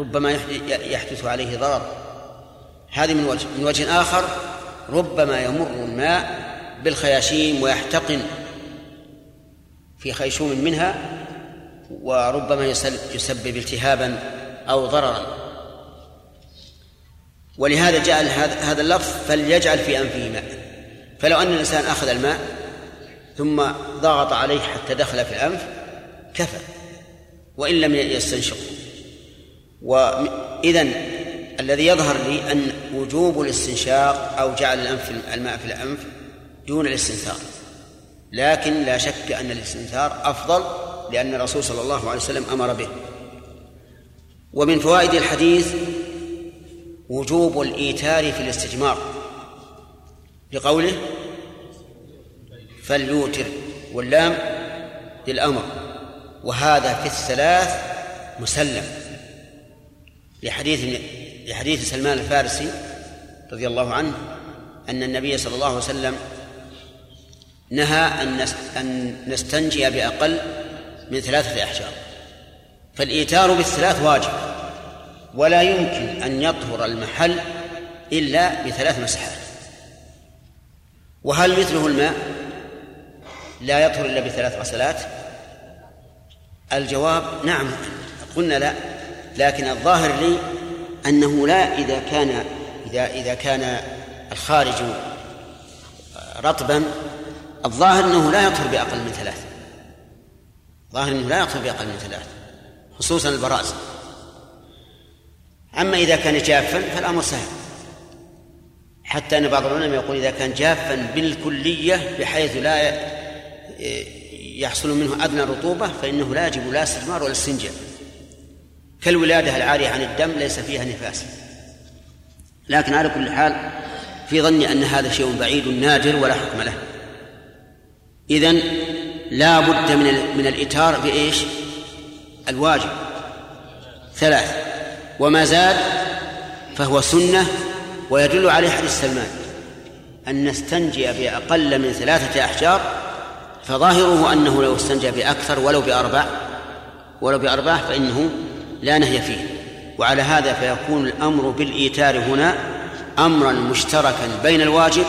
ربما يحدث عليه ضرر. هذه من وجه من وجه آخر ربما يمر الماء بالخياشيم ويحتقن في خيشوم منها وربما يسبب التهابا أو ضررا. ولهذا جعل هذا اللفظ فليجعل في أنفه ماء. فلو أن الإنسان أخذ الماء ثم ضغط عليه حتى دخل في الأنف كفى وإن لم يستنشق وإذا الذي يظهر لي أن وجوب الاستنشاق أو جعل الأنف الماء في الأنف دون الاستنثار. لكن لا شك أن الاستنثار أفضل لأن الرسول صلى الله عليه وسلم أمر به. ومن فوائد الحديث وجوب الإيتار في الاستجمار. بقوله فليوتر واللام للأمر. وهذا في الثلاث مسلم. لحديث لحديث سلمان الفارسي رضي الله عنه أن النبي صلى الله عليه وسلم نهى أن أن نستنجي بأقل من ثلاثة أحجار. فالإيتار بالثلاث واجب ولا يمكن أن يطهر المحل إلا بثلاث مسحات. وهل مثله الماء؟ لا يطهر إلا بثلاث غسلات؟ الجواب نعم قلنا لا. لكن الظاهر لي أنه لا إذا كان إذا إذا كان الخارج رطبا الظاهر أنه لا يطهر بأقل من ثلاث ظاهر أنه لا يطهر بأقل من ثلاث خصوصا البراز. أما إذا كان جافا فالأمر سهل. حتى أن بعض العلماء يقول إذا كان جافا بالكلية بحيث لا يحصل منه أدنى رطوبة فإنه لا يجب لا استجمار ولا استنجاء. كالولادة العارية عن الدم ليس فيها نفاس. لكن على كل حال في ظني أن هذا شيء بعيد نادر ولا حكم له. إذن لا بد من من الإتار بإيش الواجب. ثلاث. وما زاد فهو سنة ويدل عليه حديث سلمان. أن نستنجي بأقل من ثلاثة أحجار فظاهره أنه لو استنجى بأكثر ولو بأربع ولو بأربع فإنه لا نهي فيه. وعلى هذا فيكون الأمر بالإيتار هنا أمرا مشتركا بين الواجب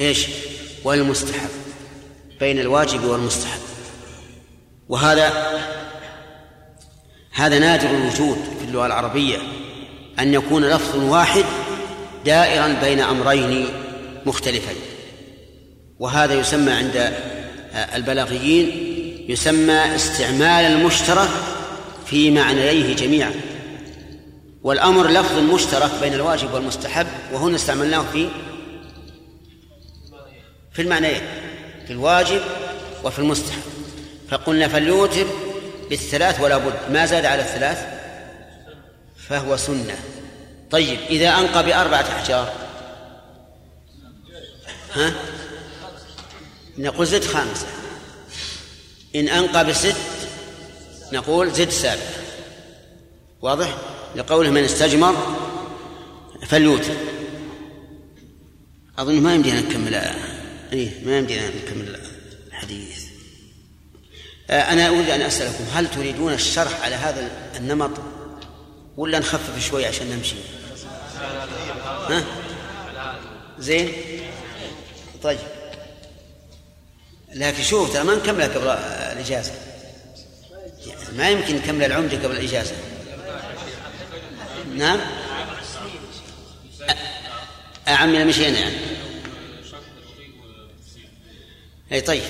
إيش؟ والمستحب. بين الواجب والمستحب. وهذا هذا نادر الوجود في اللغة العربية أن يكون لفظ واحد دائرا بين أمرين مختلفين. وهذا يسمى عند البلاغيين يسمى استعمال المشترك في معنييه جميعا. والأمر لفظ مشترك بين الواجب والمستحب وهنا استعملناه في في المعنيين في الواجب وفي المستحب. فقلنا فليوتر بالثلاث ولا بد. ما زاد على الثلاث؟ فهو سنة. طيب إذا أنقى بأربعة أحجار ها؟ نقول زد خامسة. إن أنقى بست نقول زد سابع واضح؟ لقوله من استجمر فليوتر. أظن ما يمدينا نكمل إيه ما يمدينا نكمل الحديث. آه، أنا أريد أن أسألكم هل تريدون الشرح على هذا النمط ولا نخفف شوي عشان نمشي؟ ها؟ زين؟ طيب. لكن شوف ترى ما نكملها قبل الإجازة. ما يمكن نكمل العمدة قبل الإجازة. نعم. أعمل مشينا يعني. أي طيب.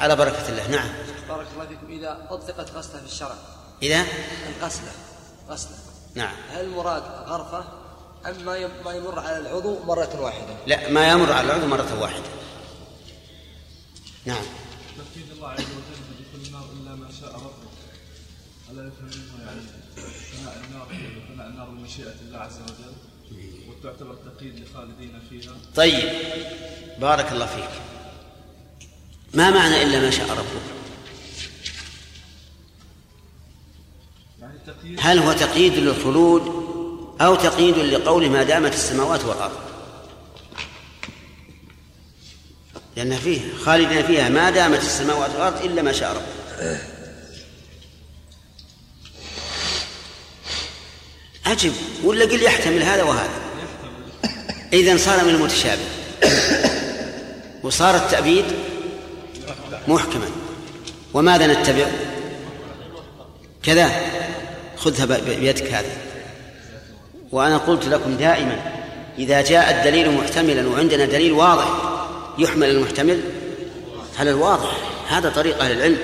على بركة الله. نعم. بارك الله فيكم. إذا أطلقت غسلة في الشرع. إذا؟ الغسلة. غسلة. نعم. هل المراد غرفة؟ أم ما يمر على العضو مرة واحدة؟ لا ما يمر على العضو مرة واحدة. نعم. الله عز وجل بدخول النار إلا ما شاء ربه ألا يفهم يعني فناء النار فناء النار بمشيئة الله عز وجل وتعتبر تقييد لخالدين فيها. طيب. بارك الله فيك. ما معنى إلا ما شاء ربك؟ هل هو تقييد للخلود أو تقييد لقوله ما دامت السماوات والأرض؟ لأن فيه خالدين فيها ما دامت السماوات والأرض إلا ما شاء رب عجب ولا قل يحتمل هذا وهذا. إذا صار من المتشابه. وصار التأبيد محكما. وماذا نتبع؟ كذا. خذها بيدك هذه وأنا قلت لكم دائما إذا جاء الدليل محتملا وعندنا دليل واضح يحمل المحتمل على الواضح؟ هذا طريق أهل العلم.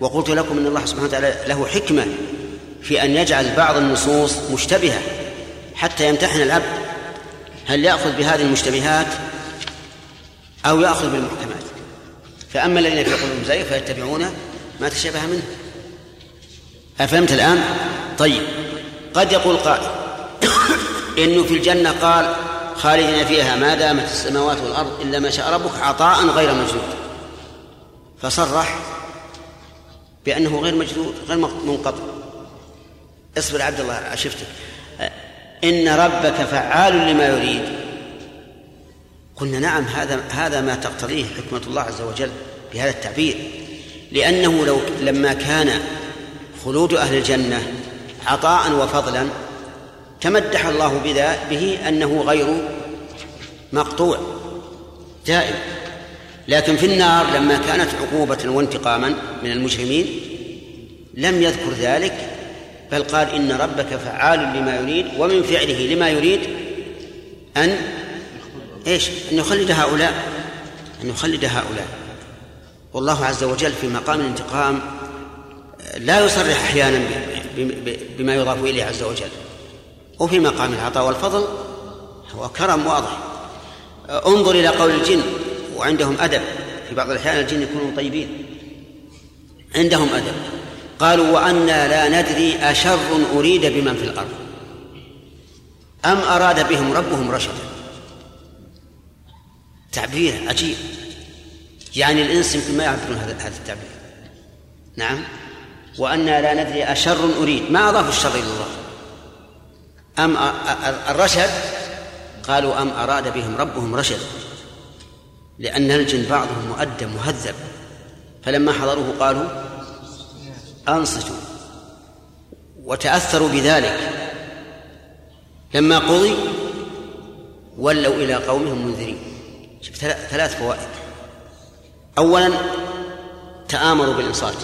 وقلت لكم أن الله سبحانه وتعالى له حكمة في أن يجعل بعض النصوص مشتبهة حتى يمتحن العبد هل يأخذ بهذه المشتبهات أو يأخذ بالمحكمات؟ فأما الذين في قلوبهم زيغ فيتبعون ما تشابه منه. أفهمت الآن؟ طيب. قد يقول قائل إنه في الجنة قال خالدين فيها ما دامت السماوات والأرض إلا ما شاء ربك عطاء غير مجدود فصرح بأنه غير مجدود غير منقطع. اصبر عبد الله شفتك. إن ربك فعال لما يريد. قلنا نعم هذا هذا ما تقتضيه حكمة الله عز وجل بهذا التعبير. لأنه لو لما كان خلود أهل الجنة عطاء وفضلا تمدح الله بذا به أنه غير مقطوع دائم لكن في النار لما كانت عقوبة وانتقاما من المجرمين لم يذكر ذلك بل قال إن ربك فعال لما يريد ومن فعله لما يريد أن إيش؟ أن يخلد هؤلاء أن يخلد هؤلاء. والله عز وجل في مقام الانتقام لا يصرح أحيانا بما يضاف إليه عز وجل. وفي مقام العطاء والفضل هو كرم واضح. انظر إلى قول الجن وعندهم أدب. في بعض الأحيان الجن يكونون طيبين. عندهم أدب. قالوا وأنا لا ندري أشر أريد بمن في الأرض. أم أراد بهم ربهم رشدا. تعبير عجيب. يعني الإنس يمكن ما يعبرون هذا هذا التعبير. نعم. وأنا لا ندري أشر أريد. ما أضافوا الشر إلى الله؟ أم الرشد؟ قالوا أم أراد بهم ربهم رشد. لأن الجن بعضهم مؤدب مهذب. فلما حضروه قالوا أنصتوا وتأثروا بذلك لما قضي ولوا إلى قومهم منذرين ثلاث فوائد أولا تآمروا بالإنصات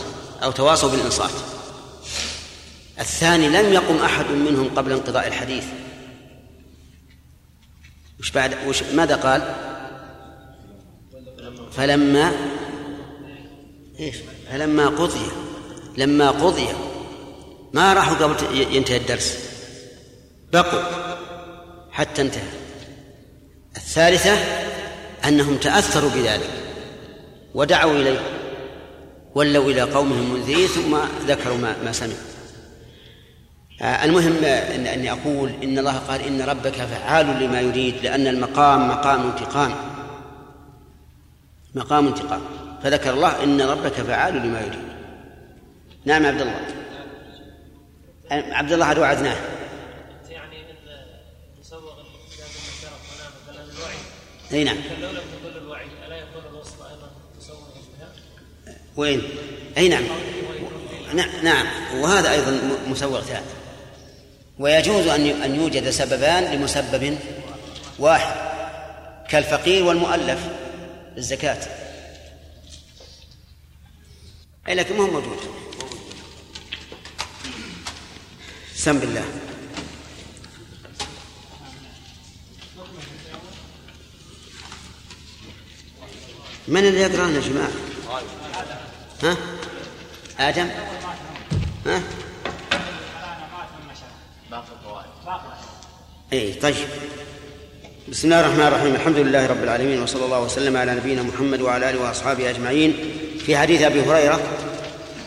أو تواصوا بالإنصات الثاني لم يقم أحد منهم قبل انقضاء الحديث وش بعد وش ماذا قال؟ فلما إيش؟ فلما قضي لما قضي. ما راحوا قبل ينتهي الدرس. بقوا. حتى انتهى. الثالثة أنهم تأثروا بذلك. ودعوا إليه. ولوا إلى قومهم منذرين ثم ذكروا ما, ما سمعوا. آه، المهم إن أني أقول إن الله قال إن ربك فعال لما يريد لأن المقام مقام انتقام. مقام انتقام. فذكر الله إن ربك فعال لما يريد. نعم عبد الله. عبد الله هذا وعدناه. يعني مسوغ الكتاب الوعي. أي نعم. لو لم الوعي ألا يكون الوصف أيضا بها؟ وين؟ أي نعم. نعم وهذا أيضا مسوغ ثالث. ويجوز أن أن يوجد سببان لمسبب واحد. كالفقير والمؤلف الزكاة. أي لكن ما هو موجود. سم بالله من اللي يقرأ يا جماعة؟ ها؟ آدم؟ ها؟ اي طيب بسم الله الرحمن الرحيم الحمد لله رب العالمين وصلى الله وسلم على نبينا محمد وعلى آله وأصحابه أجمعين في حديث أبي هريرة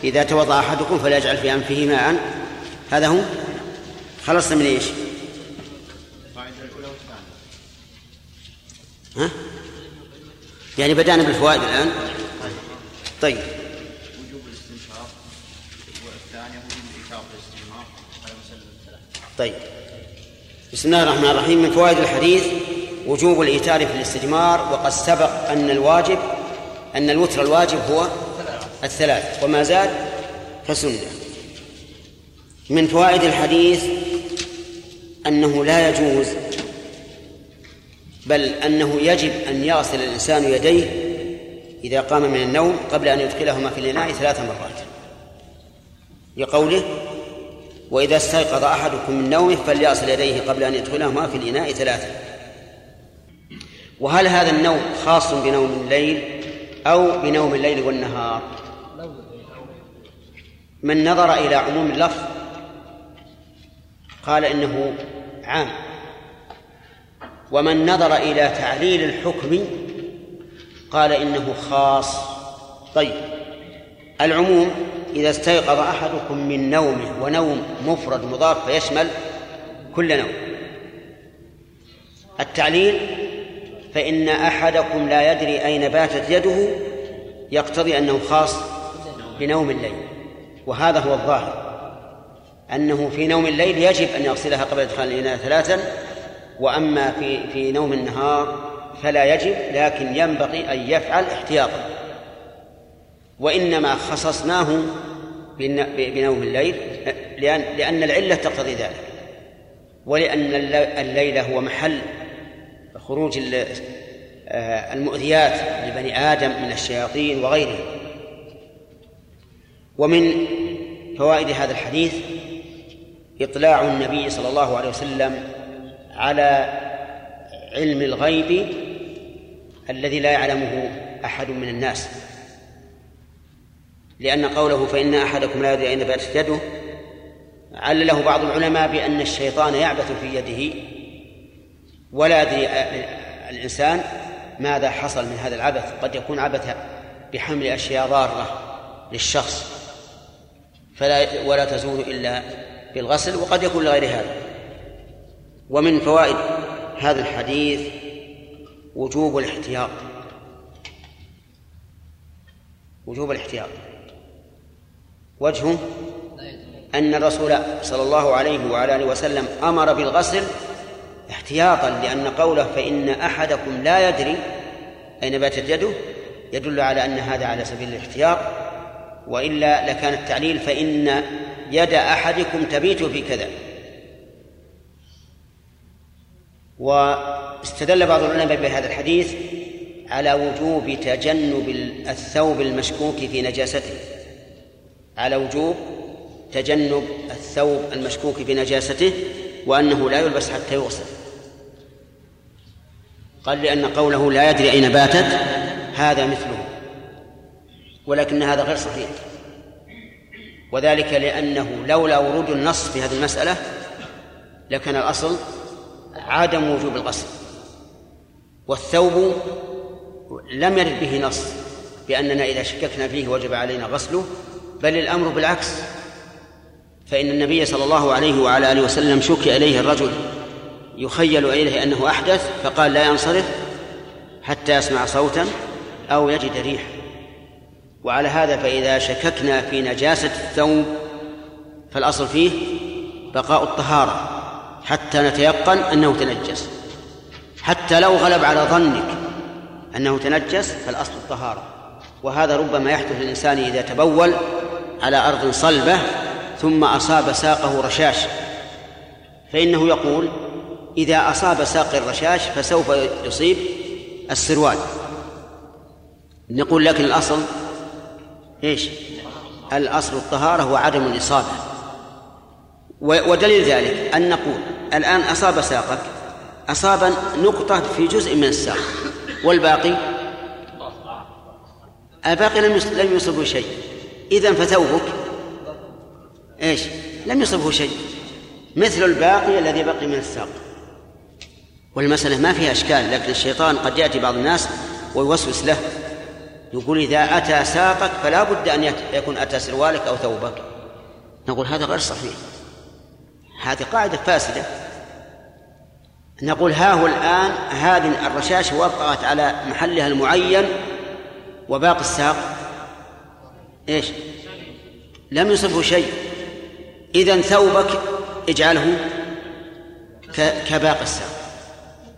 إذا توضأ أحدكم فليجعل في أنفه ماء هذا هو خلصنا من إيش؟ ها؟ يعني بدأنا بالفوائد الآن؟ طيب. وجوب وجوب الثلاث طيب. بسم الله الرحمن الرحيم. من فوائد الحديث وجوب الإيتار في الاستجمار وقد سبق أن الواجب أن الوتر الواجب هو الثلاث وما زاد فسنة من فوائد الحديث أنه لا يجوز بل أنه يجب أن يغسل الإنسان يديه إذا قام من النوم قبل أن يدخلهما في الإناء ثلاث مرات. لقوله وإذا استيقظ أحدكم من نومه فليصل يديه قبل أن يدخلهما في الإناء ثلاثة. وهل هذا النوم خاص بنوم الليل أو بنوم الليل والنهار؟ من نظر إلى عموم اللفظ قال إنه عام. ومن نظر إلى تعليل الحكم قال إنه خاص. طيب. العموم إذا استيقظ أحدكم من نومه ونوم مفرد مضاف فيشمل كل نوم. التعليل فإن أحدكم لا يدري أين باتت يده يقتضي أنه خاص بنوم الليل. وهذا هو الظاهر. أنه في نوم الليل يجب أن يغسلها قبل إدخال الإناء ثلاثا وأما في في نوم النهار فلا يجب لكن ينبغي أن يفعل احتياطا. وإنما خصصناه بنوم الليل لأن لأن العلة تقتضي ذلك. ولأن الليل هو محل خروج آه، المؤذيات لبني آدم من الشياطين وغيرهم. ومن فوائد هذا الحديث إطلاع النبي صلى الله عليه وسلم على علم الغيب الذي لا يعلمه أحد من الناس. لأن قوله فإن أحدكم لا يدري أين باتت يده علله بعض العلماء بأن الشيطان يعبث في يده ولا يدري الإنسان ماذا حصل من هذا العبث. قد يكون عبث بحمل أشياء ضارة للشخص فلا ولا تزول إلا بالغسل وقد يكون لغير هذا. ومن فوائد هذا الحديث وجوب الاحتياط. وجوب الاحتياط. وجهه أن الرسول صلى الله عليه وعلى آله وسلم أمر بالغسل احتياطا لأن قوله فإن أحدكم لا يدري أين باتت يده يدل على أن هذا على سبيل الاحتياط وإلا لكان التعليل فإن يد أحدكم تبيت في كذا. واستدل بعض العلماء بهذا الحديث على وجوب تجنب الثوب المشكوك في نجاسته. على وجوب تجنب الثوب المشكوك في نجاسته وأنه لا يلبس حتى يغسل. قال لأن قوله لا يدري أين باتت هذا مثله. ولكن هذا غير صحيح. وذلك لأنه لولا ورود النص في هذه المسألة لكان الأصل عدم وجوب الغسل. والثوب لم يرد به نص بأننا إذا شككنا فيه وجب علينا غسله بل الأمر بالعكس. فإن النبي صلى الله عليه وعلى آله وسلم شكي إليه الرجل يخيل إليه أنه أحدث فقال لا ينصرف حتى يسمع صوتا أو يجد ريح. وعلى هذا فإذا شككنا في نجاسة الثوب فالأصل فيه بقاء الطهارة حتى نتيقن أنه تنجس. حتى لو غلب على ظنك أنه تنجس فالأصل الطهارة. وهذا ربما يحدث للإنسان إذا تبول على أرض صلبة ثم أصاب ساقه رشاش. فإنه يقول إذا أصاب ساق الرشاش فسوف يصيب السروال. نقول لكن الأصل إيش؟ الأصل الطهارة وعدم الإصابة. ودليل ذلك أن نقول الآن أصاب ساقك أصاب نقطة في جزء من الساق والباقي؟ الباقي لم لم يصبه شيء. إذا فثوبك؟ إيش؟ لم يصبه شيء. مثل الباقي الذي بقي من الساق. والمسألة ما فيها إشكال لكن الشيطان قد يأتي بعض الناس ويوسوس له. يقول إذا أتى ساقك فلا بد أن يكون أتى سروالك أو ثوبك. نقول هذا غير صحيح. هذه قاعدة فاسدة. نقول ها هو الآن هذه الرشاش وقعت على محلها المعين وباقي الساق. إيش؟ لم يصبه شيء. إذا ثوبك اجعله كباقي الساق.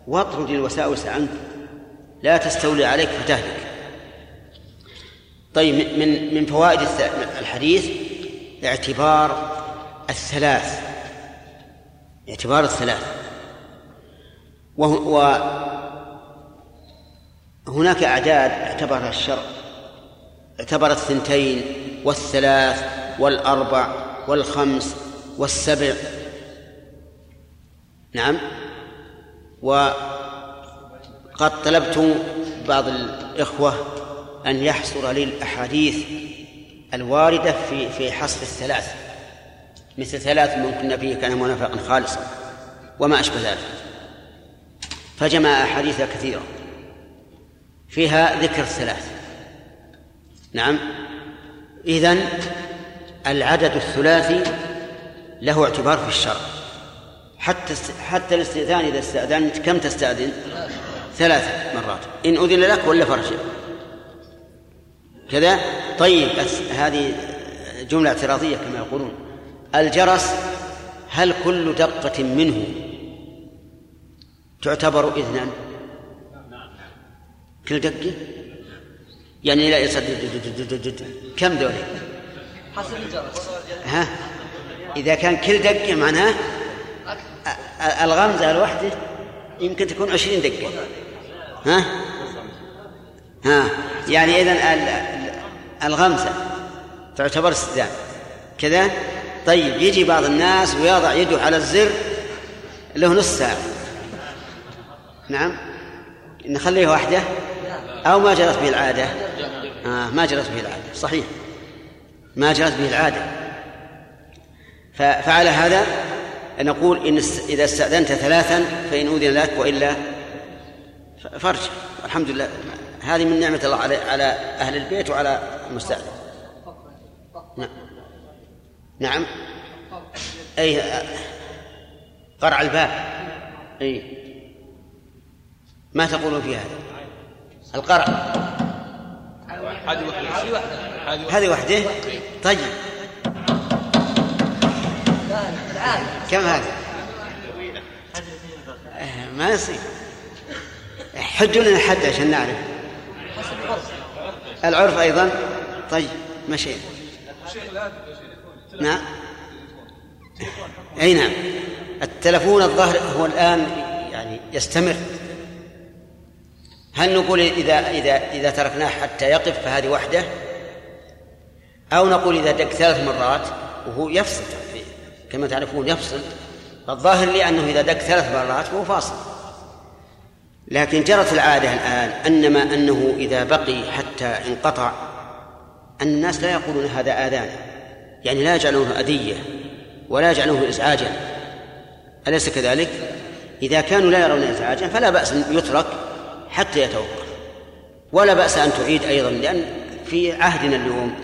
واطرد الوساوس عنك. لا تستولي عليك فتهلك. طيب من من فوائد الحديث اعتبار الثلاث. اعتبار الثلاث. وهناك أعداد اعتبرها الشرع. اعتبر الثنتين والثلاث والأربع والخمس والسبع. نعم. وقد طلبت بعض الإخوة أن يحصر لي الأحاديث الواردة في في حصر الثلاث. مثل ثلاث من كنا فيه كان منافقا خالصا وما أشبه ذلك. فجمع أحاديث كثيرة فيها ذكر الثلاث. نعم. إذن العدد الثلاثي له اعتبار في الشرع. حتى حتى الاستئذان إذا استأذنت كم تستأذن؟ ثلاث مرات. إن أذن لك ولا فرجع كذا. طيب هذه جملة اعتراضية كما يقولون. الجرس هل كل دقة منه تعتبر إذنا؟ كل دقة؟ يعني لا يصد كم ذولي حسب الجرس. ها؟ إذا كان كل دقة معناه الغمزة الواحدة يمكن تكون عشرين دقة. ها؟ ها؟ يعني إذن الغمزة تعتبر استدام كذا؟ طيب يجي بعض الناس ويضع يده على الزر له نص ساعة. نعم؟ نخليه واحدة أو ما جرت به العادة. آه ما جرت به العادة. صحيح. ما جرت به العادة. فعلى هذا نقول إن إذا استأذنت ثلاثا فإن أذن لك وإلا فرج. الحمد لله. هذه من نعمة الله على على أهل البيت وعلى المستأذن. نعم. نعم. أي قرع الباب. أي. ما تقولون في هذا؟ القرع. هذه وحده. طيب. كم هذا ما يصير. حجوا لنا حد عشان نعرف. العرف أيضا؟ طيب مشي نعم. أي نعم. التلفون الظاهر هو الآن يعني يستمر. هل نقول إذا إذا إذا تركناه حتى يقف فهذه وحده؟ أو نقول إذا دق ثلاث مرات وهو يفصل كما تعرفون يفصل. الظاهر لي أنه إذا دق ثلاث مرات فهو فاصل. لكن جرت العادة الآن أنما أنه إذا بقي حتى انقطع الناس لا يقولون هذا آذان يعني لا يجعلونه أذية ولا يجعلونه إزعاجا. أليس كذلك؟ إذا كانوا لا يرون إزعاجا فلا بأس أن يترك حتى يتوقف ولا بأس أن تعيد أيضا لأن في عهدنا اليوم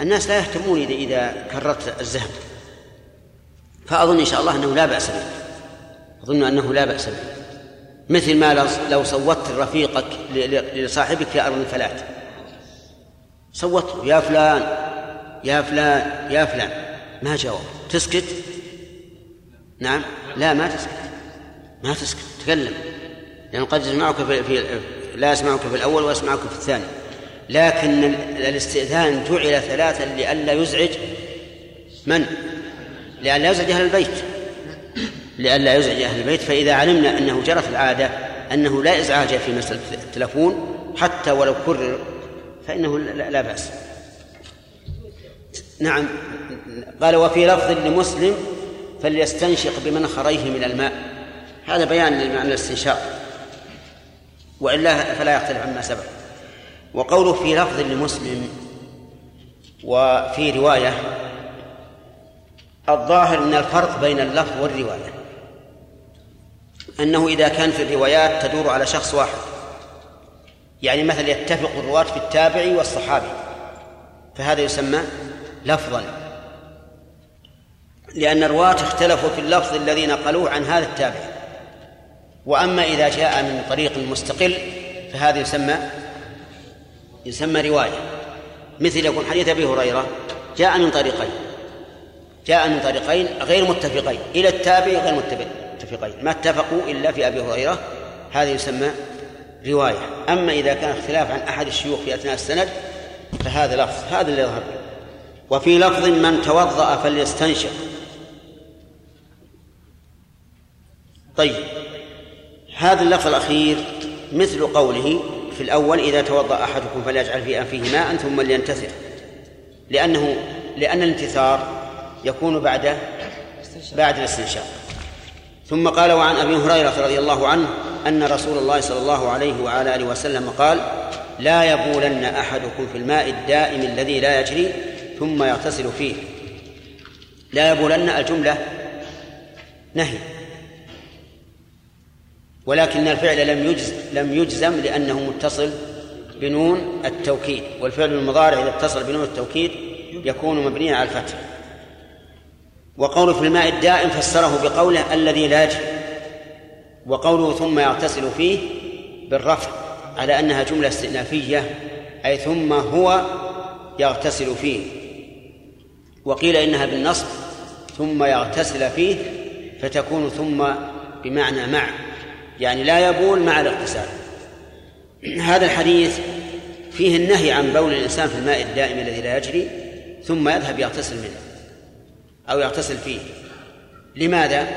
الناس لا يهتمون إذا إذا كررت الزهد. فأظن إن شاء الله أنه لا بأس به أظن أنه لا بأس به. مثل ما لو صوتت رفيقك لصاحبك في أرض الفلاة صوت يا فلان يا فلان يا فلان. ما جاوب. تسكت؟ نعم. لا ما تسكت. ما تسكت. تكلم. لأنه قد يسمعك في, في لا يسمعك في الأول ويسمعك في الثاني. لكن الاستئذان جعل ثلاثا لئلا يزعج من؟ لئلا يزعج أهل البيت. لئلا يزعج أهل البيت فإذا علمنا أنه جرت العادة أنه لا إزعاج في مسألة التلفون حتى ولو كرر فإنه لا بأس. نعم. قال وفي لفظ لمسلم فليستنشق بمنخريه من الماء. هذا بيان لمعنى الاستنشاق. وإلا فلا يختلف عما سبق. وقوله في لفظ لمسلم وفي رواية الظاهر أن الفرق بين اللفظ والرواية. أنه إذا كان في الروايات تدور على شخص واحد. يعني مثلا يتفق الرواة في التابعي والصحابي. فهذا يسمى لفظا. لأن الرواة اختلفوا في اللفظ الذي نقلوه عن هذا التابعي وأما إذا جاء من طريق مستقل فهذا يسمى يسمى رواية. مثل يكون حديث أبي هريرة جاء من طريقين. جاء من طريقين غير متفقين. إلى التابع غير متفقين. ما اتفقوا إلا في أبي هريرة هذا يسمى رواية. أما إذا كان اختلاف عن أحد الشيوخ في أثناء السند فهذا لفظ هذا اللي يظهر. وفي لفظ من توضأ فليستنشق. طيب هذا اللفظ الأخير مثل قوله في الأول إذا توضأ أحدكم فليجعل في أنفه ماء ثم لينتثر. لأنه لأن الانتثار يكون بعد بعد الاستنشاق. ثم قال وعن أبي هريرة رضي الله عنه أن رسول الله صلى الله عليه وعلى آله وسلم قال لا يبولن أحدكم في الماء الدائم الذي لا يجري ثم يغتسل فيه. لا يبولن الجملة نهي ولكن الفعل لم يجز لم يجزم لأنه متصل بنون التوكيد والفعل المضارع إذا اتصل بنون التوكيد يكون مبنيا على الفتح. وقوله في الماء الدائم فسره بقوله الذي لا يجري وقوله ثم يغتسل فيه بالرفع على أنها جملة استئنافية أي ثم هو يغتسل فيه. وقيل إنها بالنصب ثم يغتسل فيه فتكون ثم بمعنى مع يعني لا يبول مع الاغتسال. هذا الحديث فيه النهي عن بول الإنسان في الماء الدائم الذي لا يجري ثم يذهب يغتسل منه. أو يغتسل فيه. لماذا؟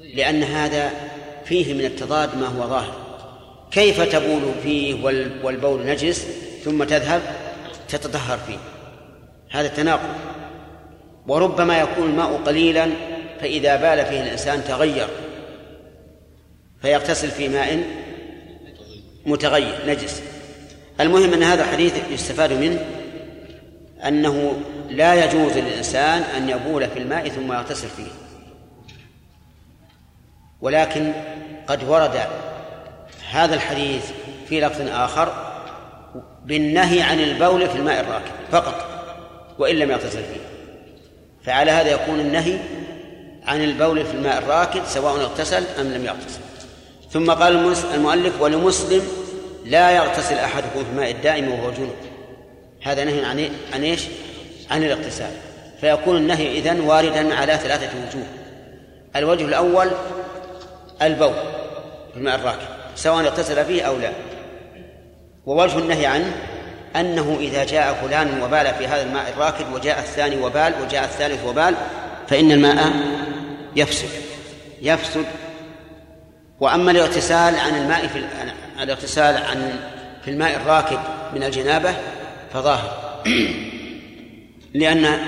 لأن هذا فيه من التضاد ما هو ظاهر. كيف تبول فيه والبول نجس ثم تذهب؟ تتطهر فيه. هذا التناقض وربما يكون الماء قليلا فإذا بال فيه الإنسان تغير. فيغتسل في ماء متغير نجس. المهم أن هذا الحديث يستفاد منه أنه لا يجوز للإنسان أن يبول في الماء ثم يغتسل فيه. ولكن قد ورد هذا الحديث في لفظ آخر بالنهي عن البول في الماء الراكد فقط وإن لم يغتسل فيه. فعلى هذا يكون النهي عن البول في الماء الراكد سواء اغتسل أم لم يغتسل. ثم قال المؤلف ولمسلم لا يغتسل أحدكم في الماء الدائم وهو جنوب هذا نهي عن عن إيش؟ عن الاغتسال. فيكون النهي إذن واردا على ثلاثة وجوه. الوجه الأول البول الماء الراكد سواء اغتسل فيه أو لا. ووجه النهي عنه أنه إذا جاء فلان وبال في هذا الماء الراكد وجاء الثاني وبال وجاء الثالث وبال فإن الماء يفسد يفسد. وأما الاغتسال عن الماء في الاغتسال عن في الماء الراكد من الجنابة فظاهر. لأن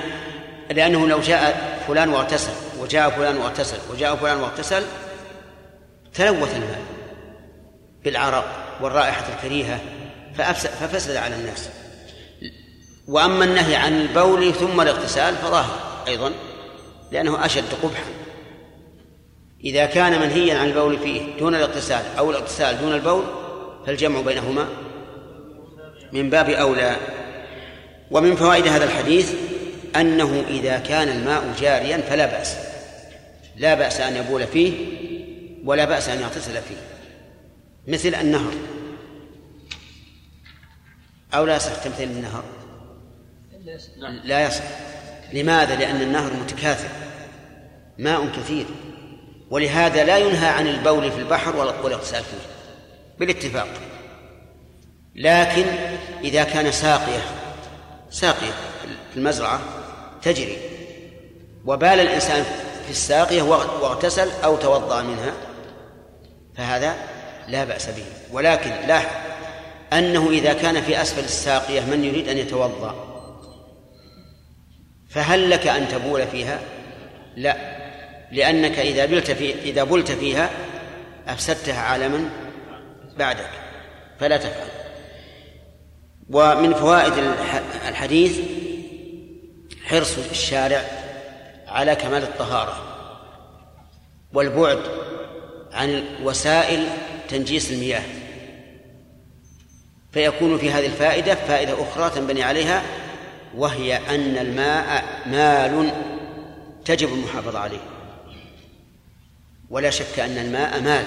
لأنه لو جاء فلان واغتسل وجاء فلان واغتسل وجاء فلان واغتسل تلوث الماء بالعرق والرائحة الكريهة ففسد على الناس. وأما النهي عن البول ثم الاغتسال فظاهر أيضا لأنه أشد قبحا. إذا كان منهيا عن البول فيه دون الاغتسال أو الاغتسال دون البول فالجمع بينهما من باب أولى. ومن فوائد هذا الحديث أنه إذا كان الماء جاريا فلا بأس. لا بأس أن يبول فيه ولا بأس أن يغتسل فيه. مثل النهر. أو لا يصح تمثيل النهر؟ لا يصح. لماذا؟ لأن النهر متكاثر. ماء كثير. ولهذا لا ينهى عن البول في البحر والإغتسال فيه. بالاتفاق. لكن إذا كان ساقية ساقية. في المزرعة تجري. وبال الإنسان في الساقية واغتسل أو توضأ منها فهذا لا بأس به. ولكن لاحظ أنه إذا كان في أسفل الساقية من يريد أن يتوضأ فهل لك أن تبول فيها؟ لا لأنك إذا بلت في إذا بلت فيها أفسدتها على من بعدك فلا تفعل. ومن فوائد الحديث حرص الشارع على كمال الطهارة والبعد عن وسائل تنجيس المياه. فيكون في هذه الفائدة فائدة أخرى تنبني عليها وهي أن الماء مال تجب المحافظة عليه. ولا شك أن الماء مال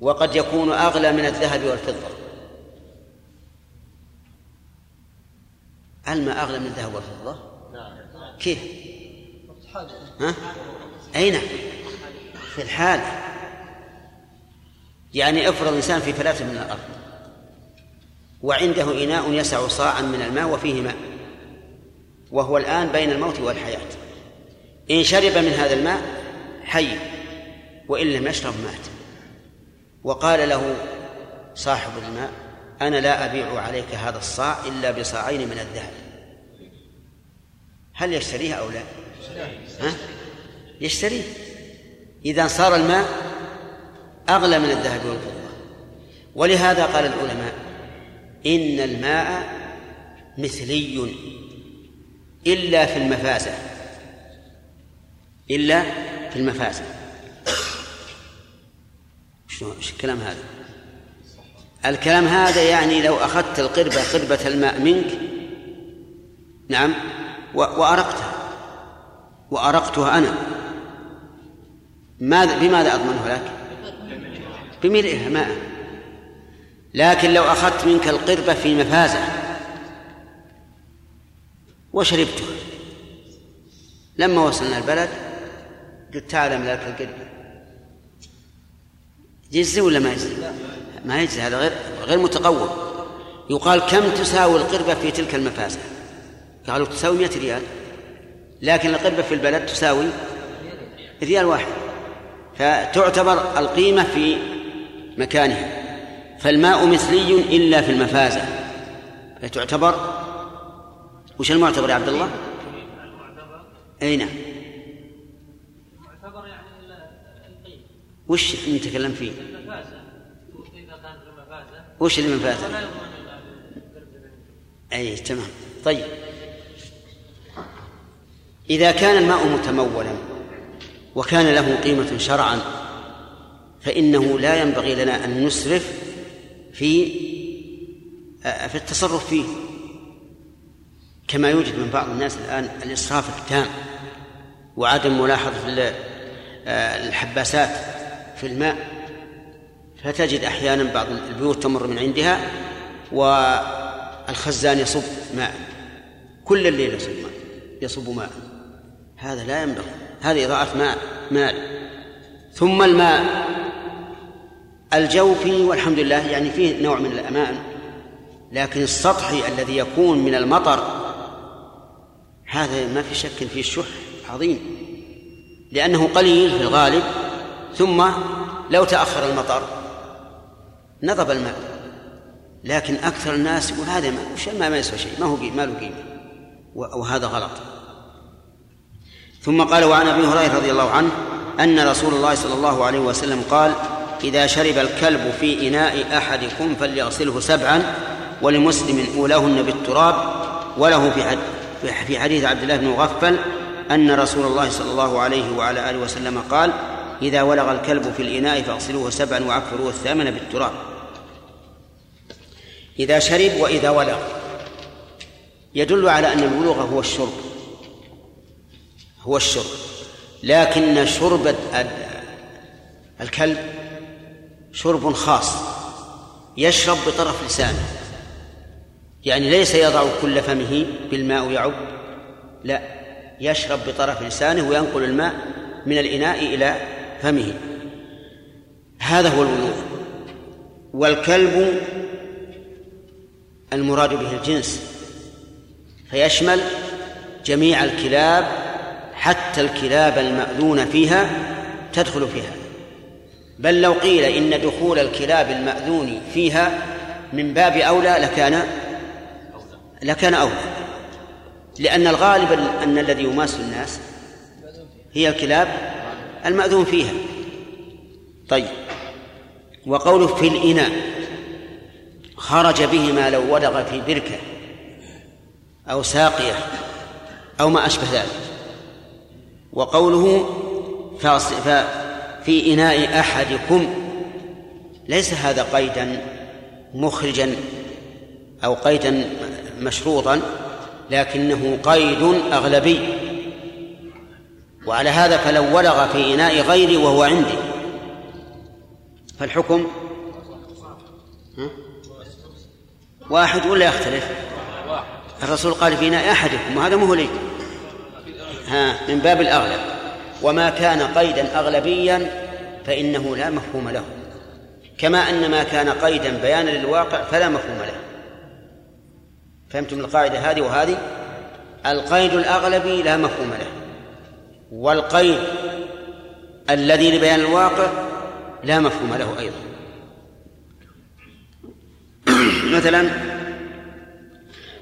وقد يكون أغلى من الذهب والفضة. الماء أغلى من الذهب والفضة؟ كيف؟ ها؟ أين؟ نعم في الحال. يعني افرض الإنسان في فلاة من الأرض وعنده إناء يسع صاعا من الماء وفيه ماء وهو الآن بين الموت والحياة. إن شرب من هذا الماء حي وإن لم يشرب مات. وقال له صاحب الماء أنا لا أبيع عليك هذا الصاع إلا بصاعين من الذهب. هل يشتريها أو لا؟ ها؟ يشتريه. إذا صار الماء أغلى من الذهب والفضة. ولهذا قال العلماء إن الماء مثلي إلا في المفازة. إلا في المفازة. شو الكلام هذا؟ الكلام هذا يعني لو أخذت القربة قربة الماء منك نعم وأرقتها وأرقتها أنا ماذا بماذا أضمنها لك؟ بملئها ماء لكن لو أخذت منك القربة في مفازة وشربتها لما وصلنا البلد قلت تعال لك القربة يجزي ولا ما يجزي؟ ما يجزي هذا غير غير متقوم يقال كم تساوي القربة في تلك المفازة؟ قالوا تساوي 100 ريال لكن القربة في البلد تساوي ريال واحد فتعتبر القيمة في مكانها فالماء مثلي إلا في المفازة فتعتبر وش المعتبر يا عبد الله؟ أي نعم يعني وش نتكلم فيه؟ المفازة إذا كانت المفازة وش اللي؟ ولا يضمن أي تمام. طيب. إذا كان الماء متمولا وكان له قيمة شرعا فإنه لا ينبغي لنا أن نسرف في في التصرف فيه. كما يوجد من بعض الناس الآن الإسراف التام وعدم ملاحظة الحباسات في الماء. فتجد أحيانا بعض البيوت تمر من عندها والخزان يصب ماء. كل الليل يصب ماء يصب ماء. هذا لا ينبغي. هذه إضاعة ماء مال ثم الماء. الجوفي والحمد لله يعني فيه نوع من الأمان لكن السطحي الذي يكون من المطر هذا ما في شك فيه الشح عظيم. لأنه قليل في الغالب ثم لو تأخر المطر نضب الماء لكن أكثر الناس يقول هذا ما ما يسوى شيء؟ ما هو ما له قيمة. وهذا غلط. ثم قال وعن أبي هريرة رضي الله عنه أن رسول الله صلى الله عليه وسلم قال إذا شرب الكلب في إناء أحدكم فليغسله سبعا ولمسلم أولاهن بالتراب. وله في في حديث عبد الله بن مغفل أن رسول الله صلى الله عليه وعلى آله وسلم قال إذا ولغ الكلب في الإناء فاغسلوه سبعا وعفروه الثامن بالتراب. إذا شرب وإذا ولغ يدل على أن الولوغ هو الشرب. هو الشرب. لكن شرب الكلب شرب خاص يشرب بطرف لسانه. يعني ليس يضع كل فمه بالماء ويعب. لا يشرب بطرف لسانه وينقل الماء من الإناء إلى فمه. هذا هو الولوغ والكلب المراد به الجنس. فيشمل جميع الكلاب حتى الكلاب المأذون فيها تدخل فيها. بل لو قيل إن دخول الكلاب المأذون فيها من باب أولى لكان لكان أولى. لأن الغالب أن الذي يماس الناس هي الكلاب المأذون فيها. طيب. وقوله في الإناء. خرج به ما لو ودغ في بركة أو ساقية أو ما أشبه ذلك. وقوله في إناء أحدكم ليس هذا قيدا مخرجا أو قيدا مشروطا لكنه قيد أغلبي. وعلى هذا فلو ولغ في إناء غيري وهو عندي. فالحكم واحد ولا يختلف؟ الرسول قال في إناء أحدكم وهذا مو لي ها من باب الأغلب. وما كان قيدا أغلبيا فإنه لا مفهوم له. كما أن ما كان قيدا بيانا للواقع فلا مفهوم له. فهمتم القاعدة هذه وهذه؟ القيد الأغلبي لا مفهوم له. والقيد الذي لبيان الواقع لا مفهوم له أيضا. مثلا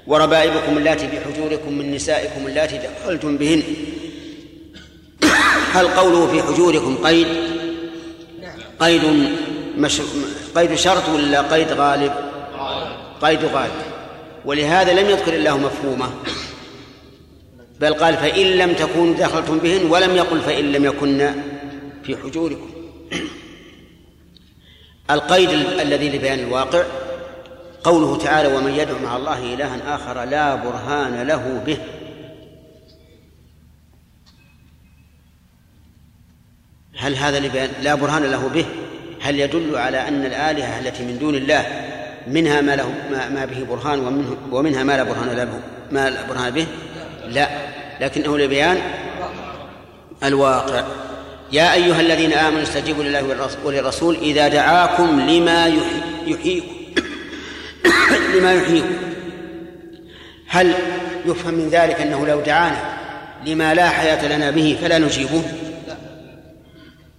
وربائبكم اللاتي في حجوركم من نسائكم اللاتي دخلتم بهن. هل قوله في حجوركم قيد؟ قيد مش... قيد شرط ولا قيد غالب؟ قيد غالب. ولهذا لم يذكر الله مفهومه. بل قال فإن لم تكونوا دخلتم بهن ولم يقل فإن لم يكن في حجوركم. القيد الذي لبيان الواقع قوله تعالى ومن يدعو مع الله إلها آخر لا برهان له به هل هذا لبيان لا برهان له به هل يدل على أن الآلهة التي من دون الله منها ما له ما, ما به برهان ومنه ومنها ما لا برهان له ما لا برهان به؟ لا لكنه لبيان الواقع. يا أيها الذين آمنوا استجيبوا لله وللرسول إذا دعاكم لما يحييكم. لما يحييكم هل يفهم من ذلك أنه لو دعانا لما لا حياة لنا به فلا نجيبه؟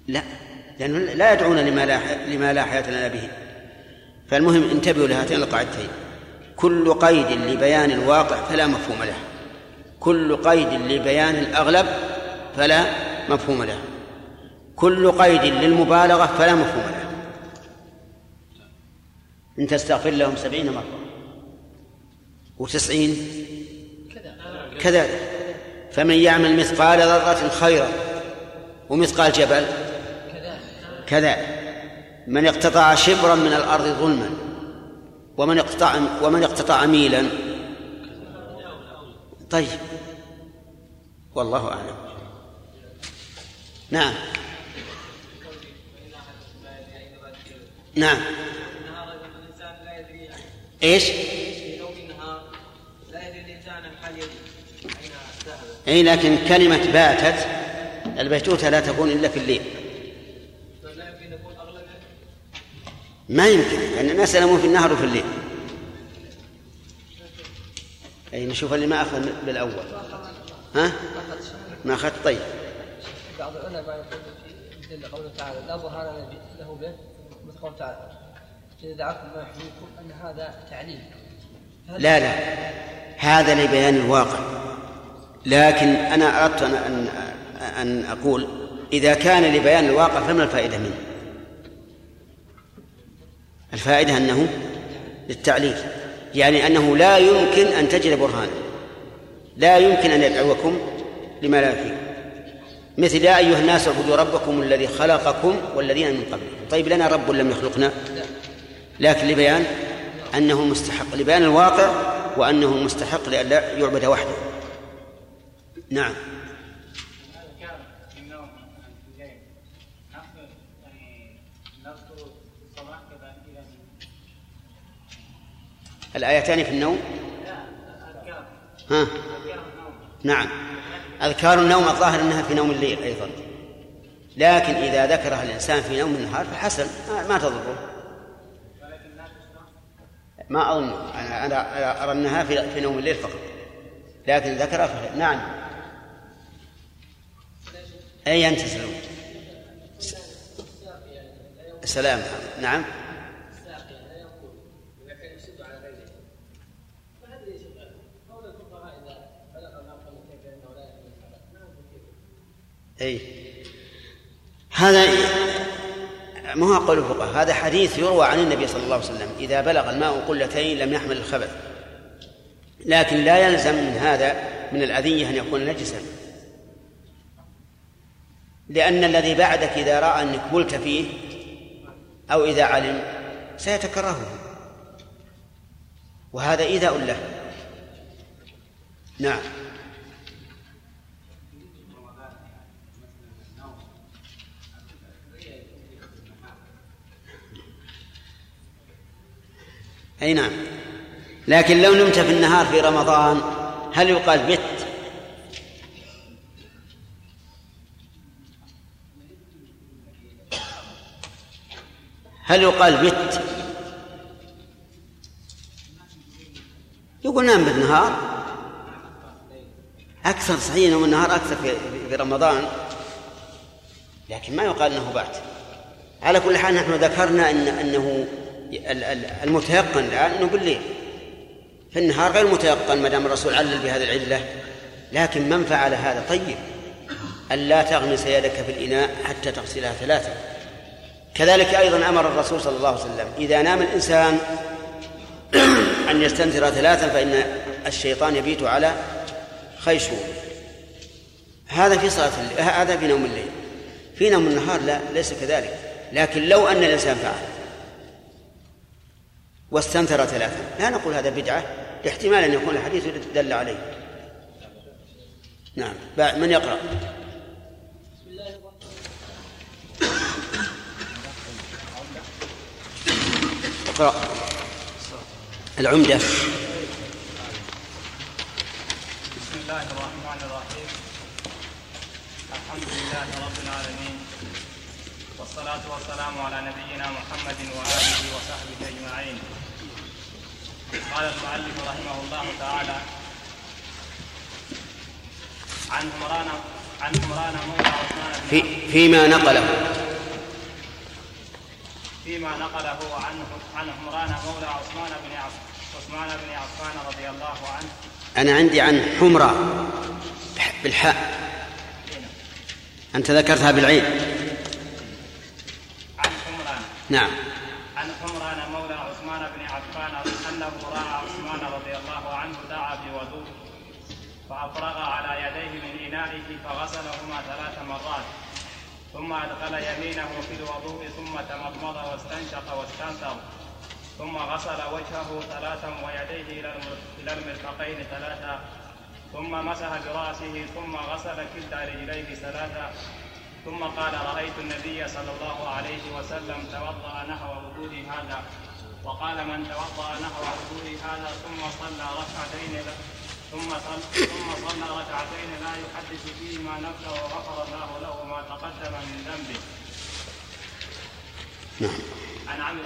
لا. لأنه لا يدعون لما لا لما لا حياة لنا به. فالمهم انتبهوا لهاتين القاعدتين كل قيد لبيان الواقع فلا مفهوم له. كل قيد لبيان الأغلب فلا مفهوم له. كل قيد للمبالغة فلا مفهوم له. إن تستغفر لهم سبعين مرة. وتسعين؟ كذلك فمن يعمل مثقال ذرة خيرا ومثقال جبل كذلك من اقتطع شبرا من الأرض ظلما ومن اقتطع ومن اقتطع ميلا. طيب. والله أعلم. نعم. نعم. إيش؟ إي لكن كلمة باتت البيتوتة لا تكون إلا في الليل ما يمكن لأن الناس ينامون في النهر وفي الليل. أي نشوف اللي ما أخذ بالأول. ها؟ ما أخذت؟ طيب. بعض العلماء يقول في قوله تعالى لا برهان له به مثل قوله تعالى. دعاكم ما يحييكم أن هذا تعليل لا لا. هذا لبيان الواقع. لكن أنا أردت أن أن أقول إذا كان لبيان الواقع فما الفائدة منه؟ الفائدة أنه للتعليل. يعني أنه لا يمكن أن تجد برهانا لا يمكن أن يدعوكم لما لا فيه. مثل يا أيها الناس اعبدوا ربكم الذي خلقكم والذين من قبلكم. طيب لنا رب لم يخلقنا. لكن لبيان أنه مستحق لبيان الواقع وأنه مستحق لئلا يعبد وحده. نعم. الآيتان في النوم؟ ها؟ نعم. أذكار النوم الظاهر أنها في نوم الليل أيضا. لكن إذا ذكرها الإنسان في نوم النهار فحسن ما تضره. ما أظن. أنا أنا أرى أنها في في نوم الليل فقط. لكن في نعم. أي أنت سلام. سلام. نعم. أي. هذا ما هو قول الفقهاء؟ هذا حديث يروى عن النبي صلى الله عليه وسلم إذا بلغ الماء قلتين لم يحمل الخبث. لكن لا يلزم من هذا من الأذية أن يكون نجسا. لأن الذي بعدك إذا رأى أنك بلت فيه أو إذا علم سيتكرهه. وهذا إيذاء له. نعم. أي نعم. لكن لو نمت في النهار في رمضان هل يقال بت؟ هل يقال بت؟ يقول نام بالنهار. أكثر صحيح نوم النهار أكثر في, رمضان. لكن ما يقال أنه بات على كل حال نحن ذكرنا أن أنه المتيقن الآن أنه بالليل في النهار غير متيقن ما دام الرسول علل بهذه العلة. لكن من فعل هذا؟ طيب. أن لا تغمس يدك في الإناء حتى تغسلها ثلاثة. كذلك أيضا أمر الرسول صلى الله عليه وسلم إذا نام الإنسان أن يستنثر ثلاثا فإن الشيطان يبيت على خيشوم هذا في صلاة هذا في نوم الليل. في نوم النهار لا ليس كذلك. لكن لو أن الإنسان فعل واستنثر ثلاثا لا نقول هذا بدعة لاحتمال أن يكون الحديث دل عليه. نعم. من يقرأ؟ اقرأ. العمدة. بسم الله الرحمن الرحيم. الحمد لله رب العالمين. والصلاة والسلام على نبينا محمد وآله وصحبه أجمعين. قال المؤلف رحمه الله تعالى عن عمران عن عمران مولى عثمان بن في فيما نقله. فيما نقله عنه عن عمران مولى عثمان بن عثمان بن عفان رضي الله عنه. أنا عندي عن حمرة بالحاء. أنت ذكرتها بالعين. نعم. عن حمران مولى عثمان بن عفان انه راى عثمان رضي الله عنه دعا بوضوء فأفرغ على يديه من انائه فغسلهما ثلاث مرات ثم أدخل يمينه في الوضوء ثم تمضمض واستنشق واستنثر ثم غسل وجهه ثلاثا ويديه إلى المرفقين ثلاثا ثم مسح برأسه ثم غسل كلتا رجليه ثلاثا ثم قال رأيت النبي صلى الله عليه وسلم توضأ نحو وضوء هذا. وقال من توضأ نحو وضوء هذا ثم صلى ركعتين لا- ثم صلى ثم صلى ركعتين لا يحدث فيهما نفسه وغفر الله له ما تقدم من ذنبه. نعم. عن عمرو.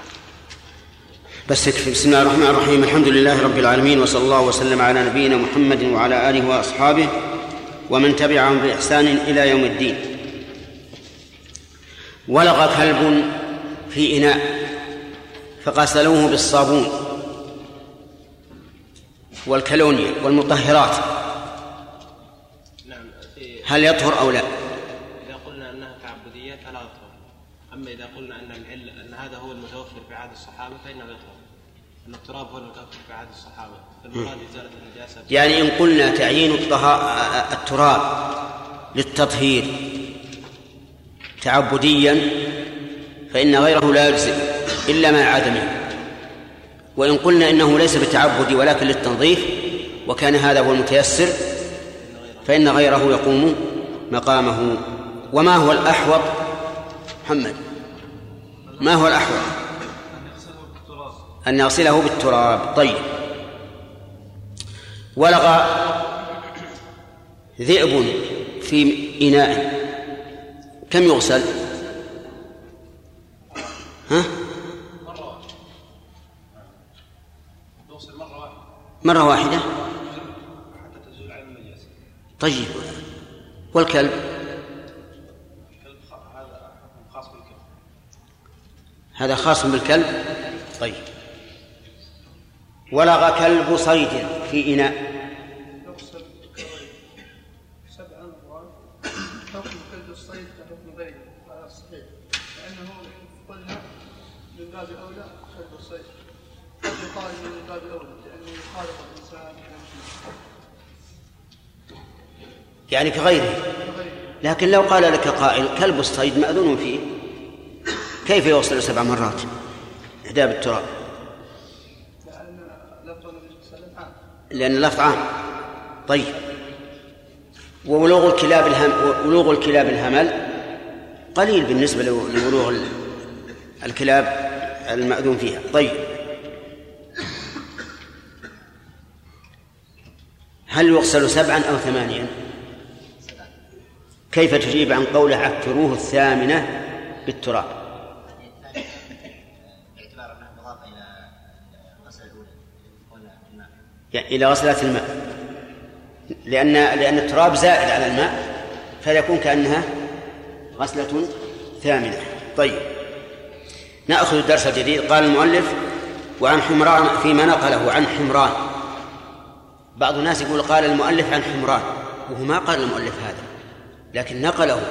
بس يكفي بسم الله الرحمن الرحيم. الحمد لله رب العالمين وصلى الله وسلم على نبينا محمد وعلى آله وأصحابه ومن تبعهم بإحسان إلى يوم الدين. ولغ كلب في إناء فغسلوه بالصابون والكلونيا والمطهرات. نعم هل يطهر أو لا؟ إذا قلنا أنها تعبدية فلا يطهر. أما إذا قلنا أن العل أن هذا هو المتوفر في عهد الصحابة فإنه يطهر. أن التراب هو المتوفر في عهد الصحابة. فالمراد إزالة النجاسة يعني إن قلنا تعيين التراب للتطهير تعبديا فإن غيره لا يجزئ إلا مع عدمه وإن قلنا إنه ليس بتعبدي ولكن للتنظيف وكان هذا هو المتيسر فإن غيره يقوم مقامه. وما هو الأحوط؟ محمد ما هو الأحوط؟ أن يغسله بالتراب. طيب. ولغ ذئب في إناء. كم يغسل؟ ها؟ مرة واحدة؟ طيب. والكلب؟ هذا خاص بالكلب؟ طيب. ولغ كلب صيد في إناء. يعني كغيره. لكن لو قال لك قائل كلب الصيد مأذون فيه. كيف يغسل سبع مرات؟ إحدى بالتراب. لأن اللفظ عام. طيب. وولوغ الكلاب الهم ولوغ الكلاب الهمل قليل بالنسبة ال- الكلاب المأذون فيها. طيب. هل يغسل سبعا أو ثمانيا؟ كيف تجيب عن قوله عفروه الثامنة بالتراب؟ يعني إلى غسلات الماء. لأن لأن التراب زائد على الماء فيكون كأنها غسلة ثامنة. طيب. نأخذ الدرس الجديد. قال المؤلف وعن حمران فيما نقله عن حمران. بعض الناس يقول قال المؤلف عن حمران وهو ما قال المؤلف هذا. لكن نقله.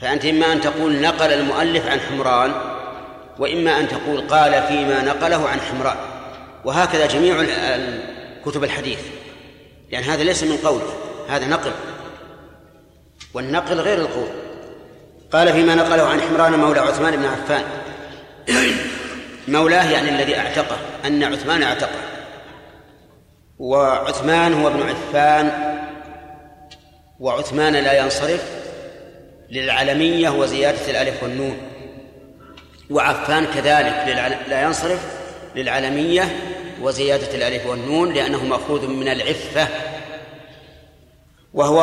فأنت إما أن تقول نقل المؤلف عن حمران وإما أن تقول قال فيما نقله عن حمران. وهكذا جميع كتب الحديث. لأن هذا ليس من قول هذا نقل. والنقل غير القول. قال فيما نقله عن حمران مولى عثمان بن عفان. مولاه يعني الذي أعتقه أن عثمان أعتقه. وعثمان هو ابن عفان وعثمان لا ينصرف للعلمية وزيادة الألف والنون. وعفان كذلك لا ينصرف للعلمية وزيادة الألف والنون لأنه مأخوذ من العفة. وهو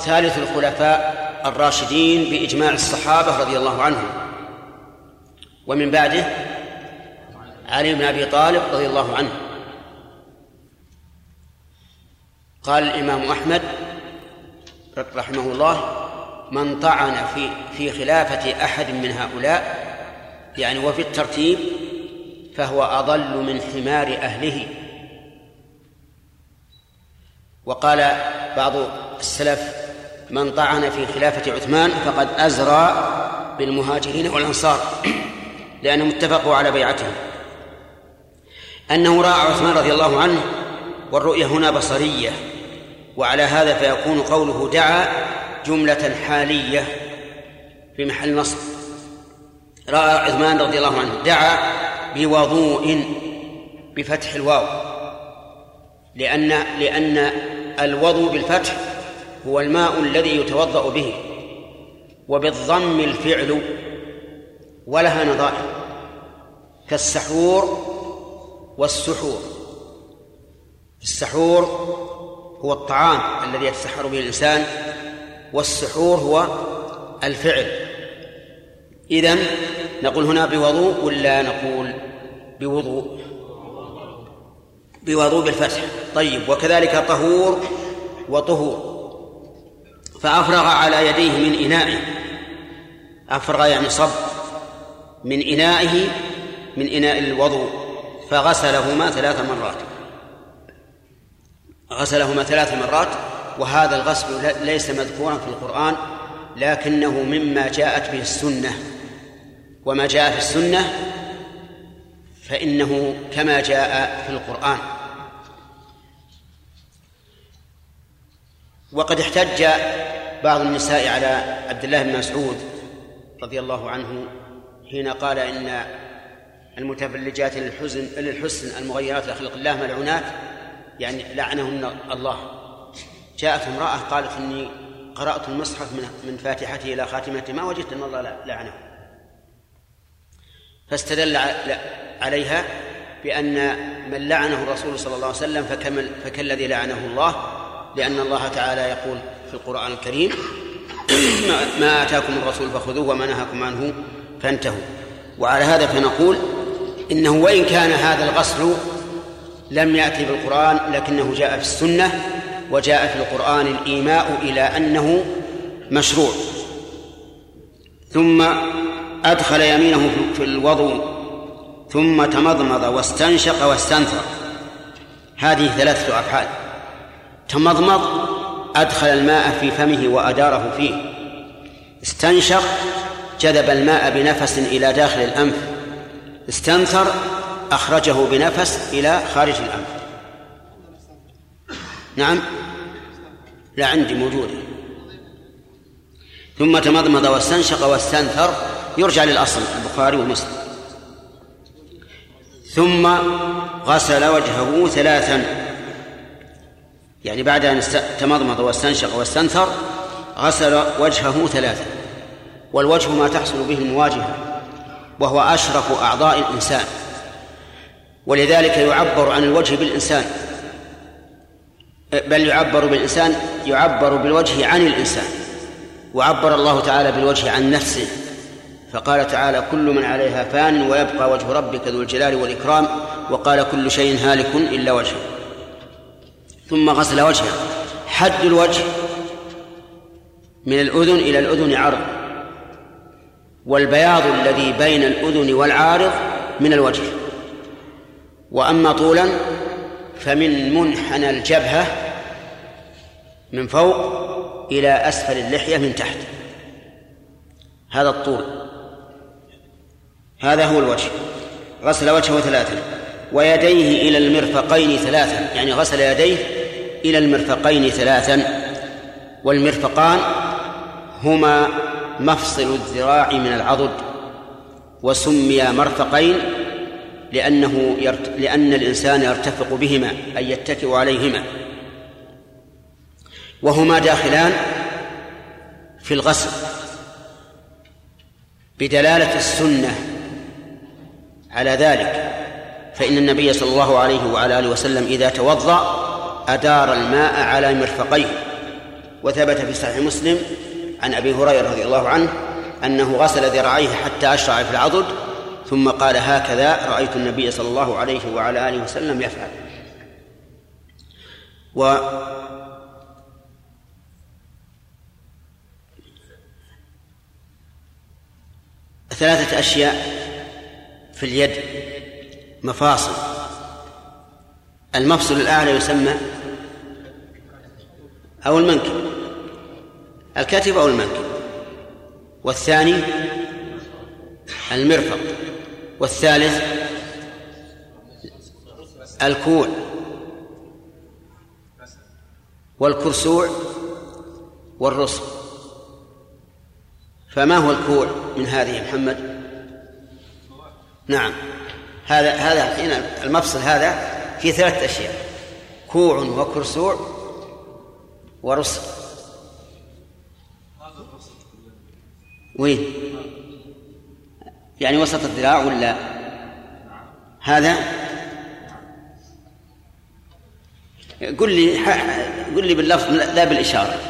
ثالث الخلفاء الراشدين بإجماع الصحابة رضي الله عنهم. ومن بعده علي بن أبي طالب رضي الله عنه. قال الإمام أحمد رحمه الله من طعن في في خلافة أحد من هؤلاء يعني وفي الترتيب فهو أضل من حمار أهله. وقال بعض السلف من طعن في خلافة عثمان فقد أزرى بالمهاجرين والأنصار لأنهم اتفقوا على بيعته. أنه رأى عثمان رضي الله عنه والرؤية هنا بصرية. وعلى هذا فيكون قوله دعا جملة حالية في محل نصب. رأى عثمان رضي الله عنه دعا بوضوء بفتح الواو لأن لأن الوضوء بالفتح هو الماء الذي يتوضأ به وبالضم الفعل ولها نظائر كالسحور والسحور. السحور هو الطعام الذي يتسحر به الإنسان والسحور هو الفعل. إذن نقول هنا بوضوء ولا نقول بوضوء؟ بوضوء بالفتح. طيب وكذلك طهور وطهور. فأفرغ على يديه من إنائه. أفرغ يعني صب. من إنائه من إناء الوضوء. فغسلهما ثلاث مرات. غسلهما ثلاث مرات وهذا الغسل ليس مذكورا في القرآن لكنه مما جاءت به السنة. وما جاء في السنة فإنه كما جاء في القرآن. وقد احتج بعض النساء على عبد الله بن مسعود رضي الله عنه حين قال إن المتفلجات للحزن للحسن المغيرات لخلق الله ملعونات يعني لعنهن الله. جاءت امرأة قالت إني قرأت المصحف من من فاتحته إلى خاتمته ما وجدت أن الله لعنه. فاستدل عليها بأن من لعنه الرسول صلى الله عليه وسلم فكمل فكالذي لعنه الله لأن الله تعالى يقول في القرآن الكريم ما آتاكم الرسول فخذوه وما نهاكم عنه فانتهوا. وعلى هذا فنقول إنه وإن كان هذا الغسل لم يأتي بالقرآن لكنه جاء في السنة وجاء في القرآن الإيماء إلى أنه مشروع. ثم أدخل يمينه في الوضوء ثم تمضمض واستنشق واستنثر. هذه ثلاثة أفعال. تمضمض أدخل الماء في فمه وأداره فيه. استنشق جذب الماء بنفس إلى داخل الأنف. استنثر أخرجه بنفس إلى خارج الأنف نعم. لا عندي موجودة ثم تمضمض واستنشق واستنثر يرجع للأصل البخاري ومسلم. ثم غسل وجهه ثلاثا. يعني بعد أن تمضمض واستنشق واستنثر غسل وجهه ثلاثا. والوجه ما تحصل به المواجهة وهو أشرف أعضاء الإنسان. ولذلك يعبر عن الوجه بالإنسان. بل يعبر بالإنسان يعبر بالوجه عن الإنسان. وعبر الله تعالى بالوجه عن نفسه. فقال تعالى كل من عليها فان ويبقى وجه ربك ذو الجلال والإكرام وقال كل شيء هالك إلا وجهه. ثم غسل وجهه. حد الوجه من الأذن إلى الأذن عرض. والبياض الذي بين الأذن والعارض من الوجه. وأما طولا فمن منحنى الجبهة من فوق إلى أسفل اللحية من تحت. هذا الطول. هذا هو الوجه. غسل وجهه ثلاثا. ويديه إلى المرفقين ثلاثا. يعني غسل يديه إلى المرفقين ثلاثا. والمرفقان هما مفصل الذراع من العضد. وسمي مرفقين لأنه يرت... لأن الإنسان يرتفق بهما أي يتكئ عليهما. وهما داخلان في الغسل بدلالة السنة على ذلك. فإن النبي صلى الله عليه وعلى آله وسلم إذا توضأ أدار الماء على مرفقيه. وثبت في صحيح مسلم عن أبي هريرة رضي الله عنه أنه غسل ذراعيه حتى أشرع في العضد ثم قال هكذا رأيت النبي صلى الله عليه وعلى آله وسلم يفعل. و ثلاثة أشياء في اليد مفاصل. المفصل الأعلى يسمى أو المنكب الكتف أو المنكب والثاني المرفق. والثالث الكوع والكرسوع والرسل فما هو الكوع من هذه محمد؟ نعم. هذا هذا الحين المفصل هذا في ثلاثة أشياء. كوع وكرسوع ورسل وين؟ يعني وسط الذراع ولا هذا؟ قل لي قل لي باللفظ لا بالإشارة.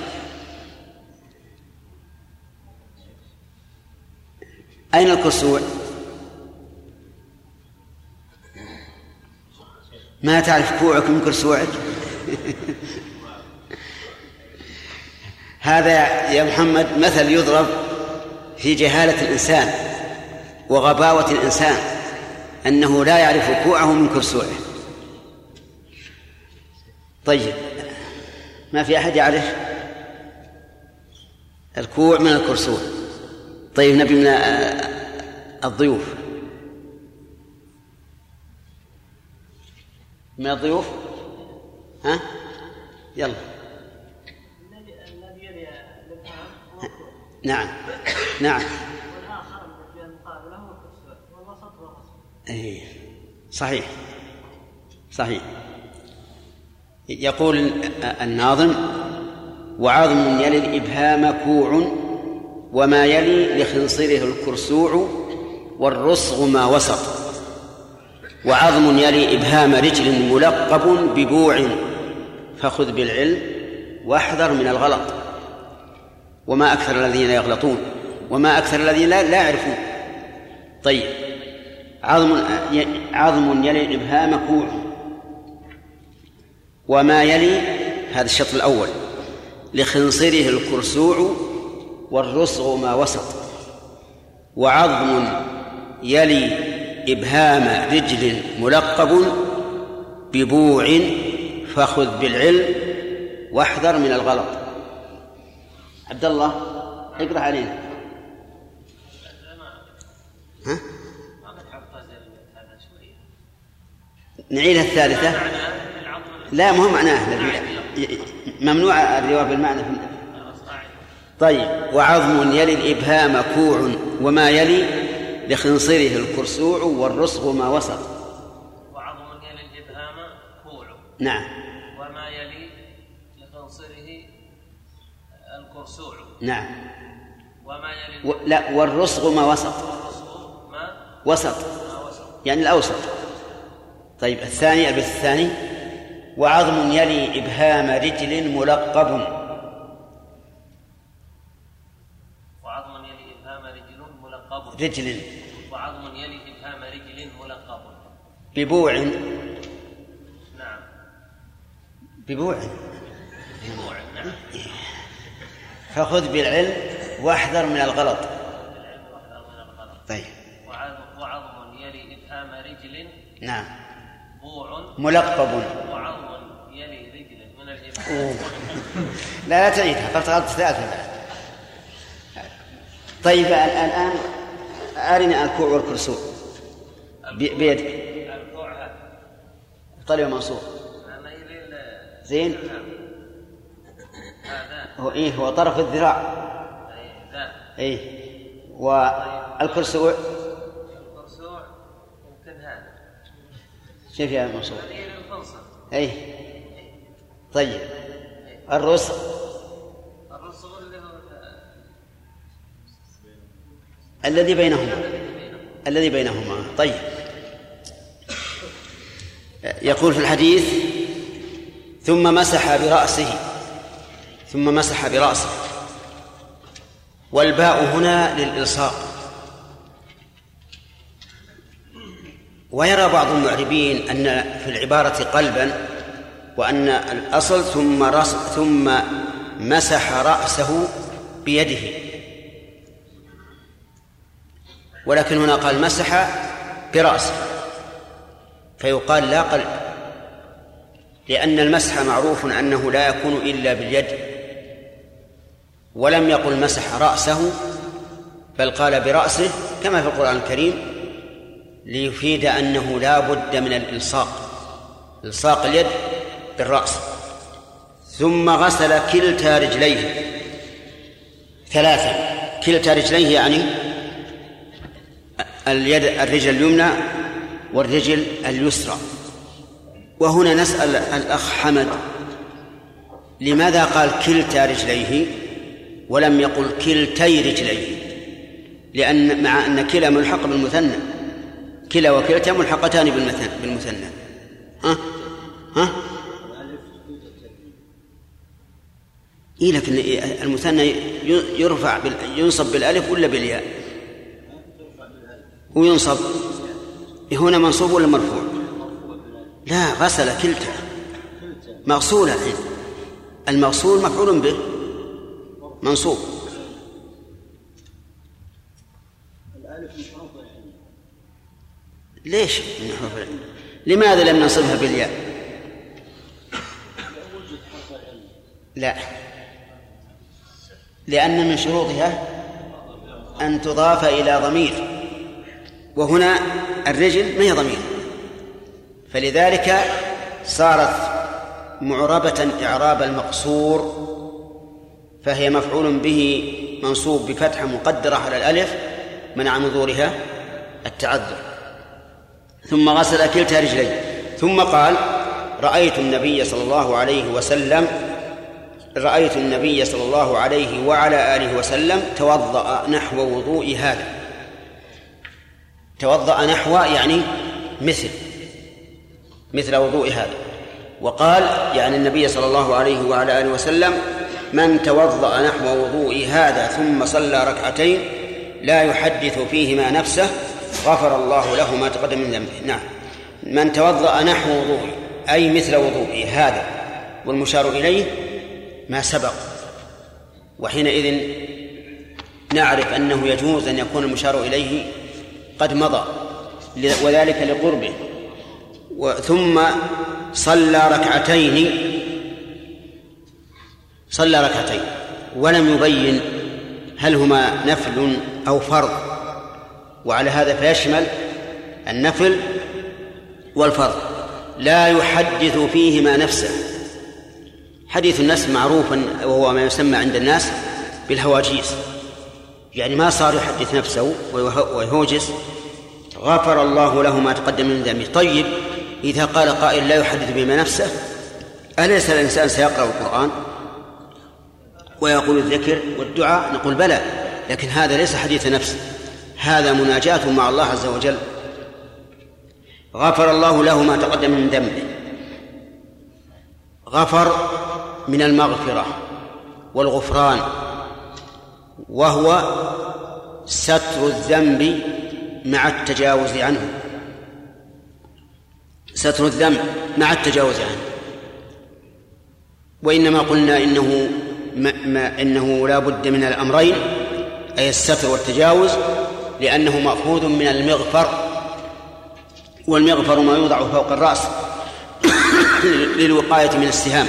أين الكسوع؟ ما تعرف كوعك من كرسوعك هذا يا محمد مثل يضرب في جهالة الإنسان. وغباوة الإنسان أنه لا يعرف كوعه من كرسوعه. طيب ما في أحد يعرف الكوع من الكرسوع؟ طيب نبي من الضيوف. من الضيوف؟ ها؟ يلا. نعم. نعم. إيه. صحيح. صحيح. يقول الناظم وعظم يلي الإبهام كوع وما يلي لخنصره الكرسوع والرصغ ما وسط. وعظم يلي إبهام رجل ملقب ببوع فخذ بالعلم واحذر من الغلط. وما أكثر الذين يغلطون وما أكثر الذين لا يعرفون. طيب. عظم عظم يلي الإبهام كوع. وما يلي هذا الشطر الأول. لخنصره الكرسوع والرصغ ما وسط. وعظم يلي إبهام رجل ملقب ببوع فخذ بالعلم واحذر من الغلط. عبد الله اقرأ علينا. ها؟ نعيدها الثالثة. لا مو معناه ممنوع الرواية بالمعنى طيب وعظم يلي الإبهام كوع وما يلي لخنصره الكرسوع والرسغ ما وسط. وعظم يلي الإبهام كوع نعم. وما يلي لخنصره الكرسوع. نعم. وما يلي و... لا والرسغ ما وسط. ما وسط. ما وسط. يعني الأوسط. طيب الثاني البث الثاني. وعظم يلي إبهام رجل ملقب. وعظم يلي إبهام رجل ملقب. رجل. وعظم يلي إبهام رجل ملقب. ببوع. نعم. ببوع. ببوع نعم. فخذ بالعلم واحذر من الغلط. بالعلم واحذر من الغلط. طيب. وعظم يلي إبهام رجل نعم. ملقب. من لا لا تعيدها قد غلطت ثلاثة. بعد طيب الآن أرنا الكوع والكرسوع بيدك. الكوع هذا طلع منصور زين. هو إيه هو طرف الذراع. إيه. والكرسوع الكرسوع يمكن هذا شوف يا منصور أي طيب. اللي هو الذي بينهما. الذي بينهما. طيب. يقول في الحديث ثم مسح برأسه. ثم مسح برأسه. والباء هنا للإلصاق. ويرى بعض المعربين أن في العبارة قلبا وأن الأصل ثم رأس ثم مسح رأسه بيده. ولكن هنا قال مسح برأسه. فيقال لا قلب لأن المسح معروف أنه لا يكون إلا باليد. ولم يقل مسح رأسه بل قال برأسه كما في القرآن الكريم ليفيد أنه لا بد من الإلصاق إلصاق اليد بالرأس. ثم غسل كلتا رجليه. ثلاثا كلتا رجليه يعني اليد الرجل اليمنى والرجل اليسرى. وهنا نسأل الأخ حمد لماذا قال كلتا رجليه ولم يقل كلتي رجليه؟ لأن مع أن كلا ملحق بالمثنى. كلا وكلتا ملحقتان بالمثنى بالمثنى. ها؟ ها؟ إيه لكن المثنى يرفع بال... ينصب بالألف ولا بالياء؟ وينصب. هنا منصوب ولا مرفوع؟ لا غسل كلتا. مغسولة الحين. المغسول مفعول به. منصوب. ليش؟ من حروف العلم لماذا لم ننصبها بالياء؟ لا. لأن من شروطها أن تضاف إلى ضمير. وهنا الرجل ما هي ضمير. فلذلك صارت معربة إعراب المقصور فهي مفعول به منصوب بفتحة مقدرة على الألف منع من ظهورها التعذر. ثم غسل كلتا رجليه. ثم قال رأيت النبي صلى الله عليه وسلم رأيت النبي صلى الله عليه وعلى آله وسلم توضأ نحو وضوء هذا. توضأ نحو يعني مثل مثل وضوء هذا. وقال يعني النبي صلى الله عليه وعلى آله وسلم من توضأ نحو وضوء هذا ثم صلى ركعتين لا يحدث فيهما نفسه غفر الله له ما تقدم من ذنبه. نعم. من توضأ نحو وضوء أي مثل وضوء هذا والمشار إليه ما سبق. وحينئذ نعرف أنه يجوز أن يكون المشار إليه قد مضى وذلك لقربه. ثم صلى ركعتين صلى ركعتين ولم يبين هل هما نفل أو فرض. وعلى هذا فيشمل النفل والفرض. لا يحدث فيهما نفسه. حديث النفس معروف وهو ما يسمى عند الناس بالهواجيس. يعني ما صار يحدث نفسه ويهوجس. غفر الله له ما تقدم من ذنبه. طيب إذا قال قائل لا يحدث بما نفسه أليس الإنسان سيقرأ القرآن ويقول الذكر والدعاء؟ نقول بلى لكن هذا ليس حديث نفس. هذا مناجاة مع الله عز وجل. غفر الله له ما تقدم من ذنبه. غفر من المغفرة والغفران وهو ستر الذنب مع التجاوز عنه. ستر الذنب مع التجاوز عنه. وإنما قلنا إنه ما ما إنه لا بد من الأمرين أي الستر والتجاوز لأنه مأخوذ من المغفر والمغفر ما يوضع فوق الرأس للوقاية من السهام.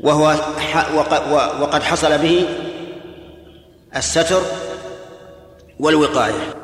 وهو وقد حصل به الستر والوقاية.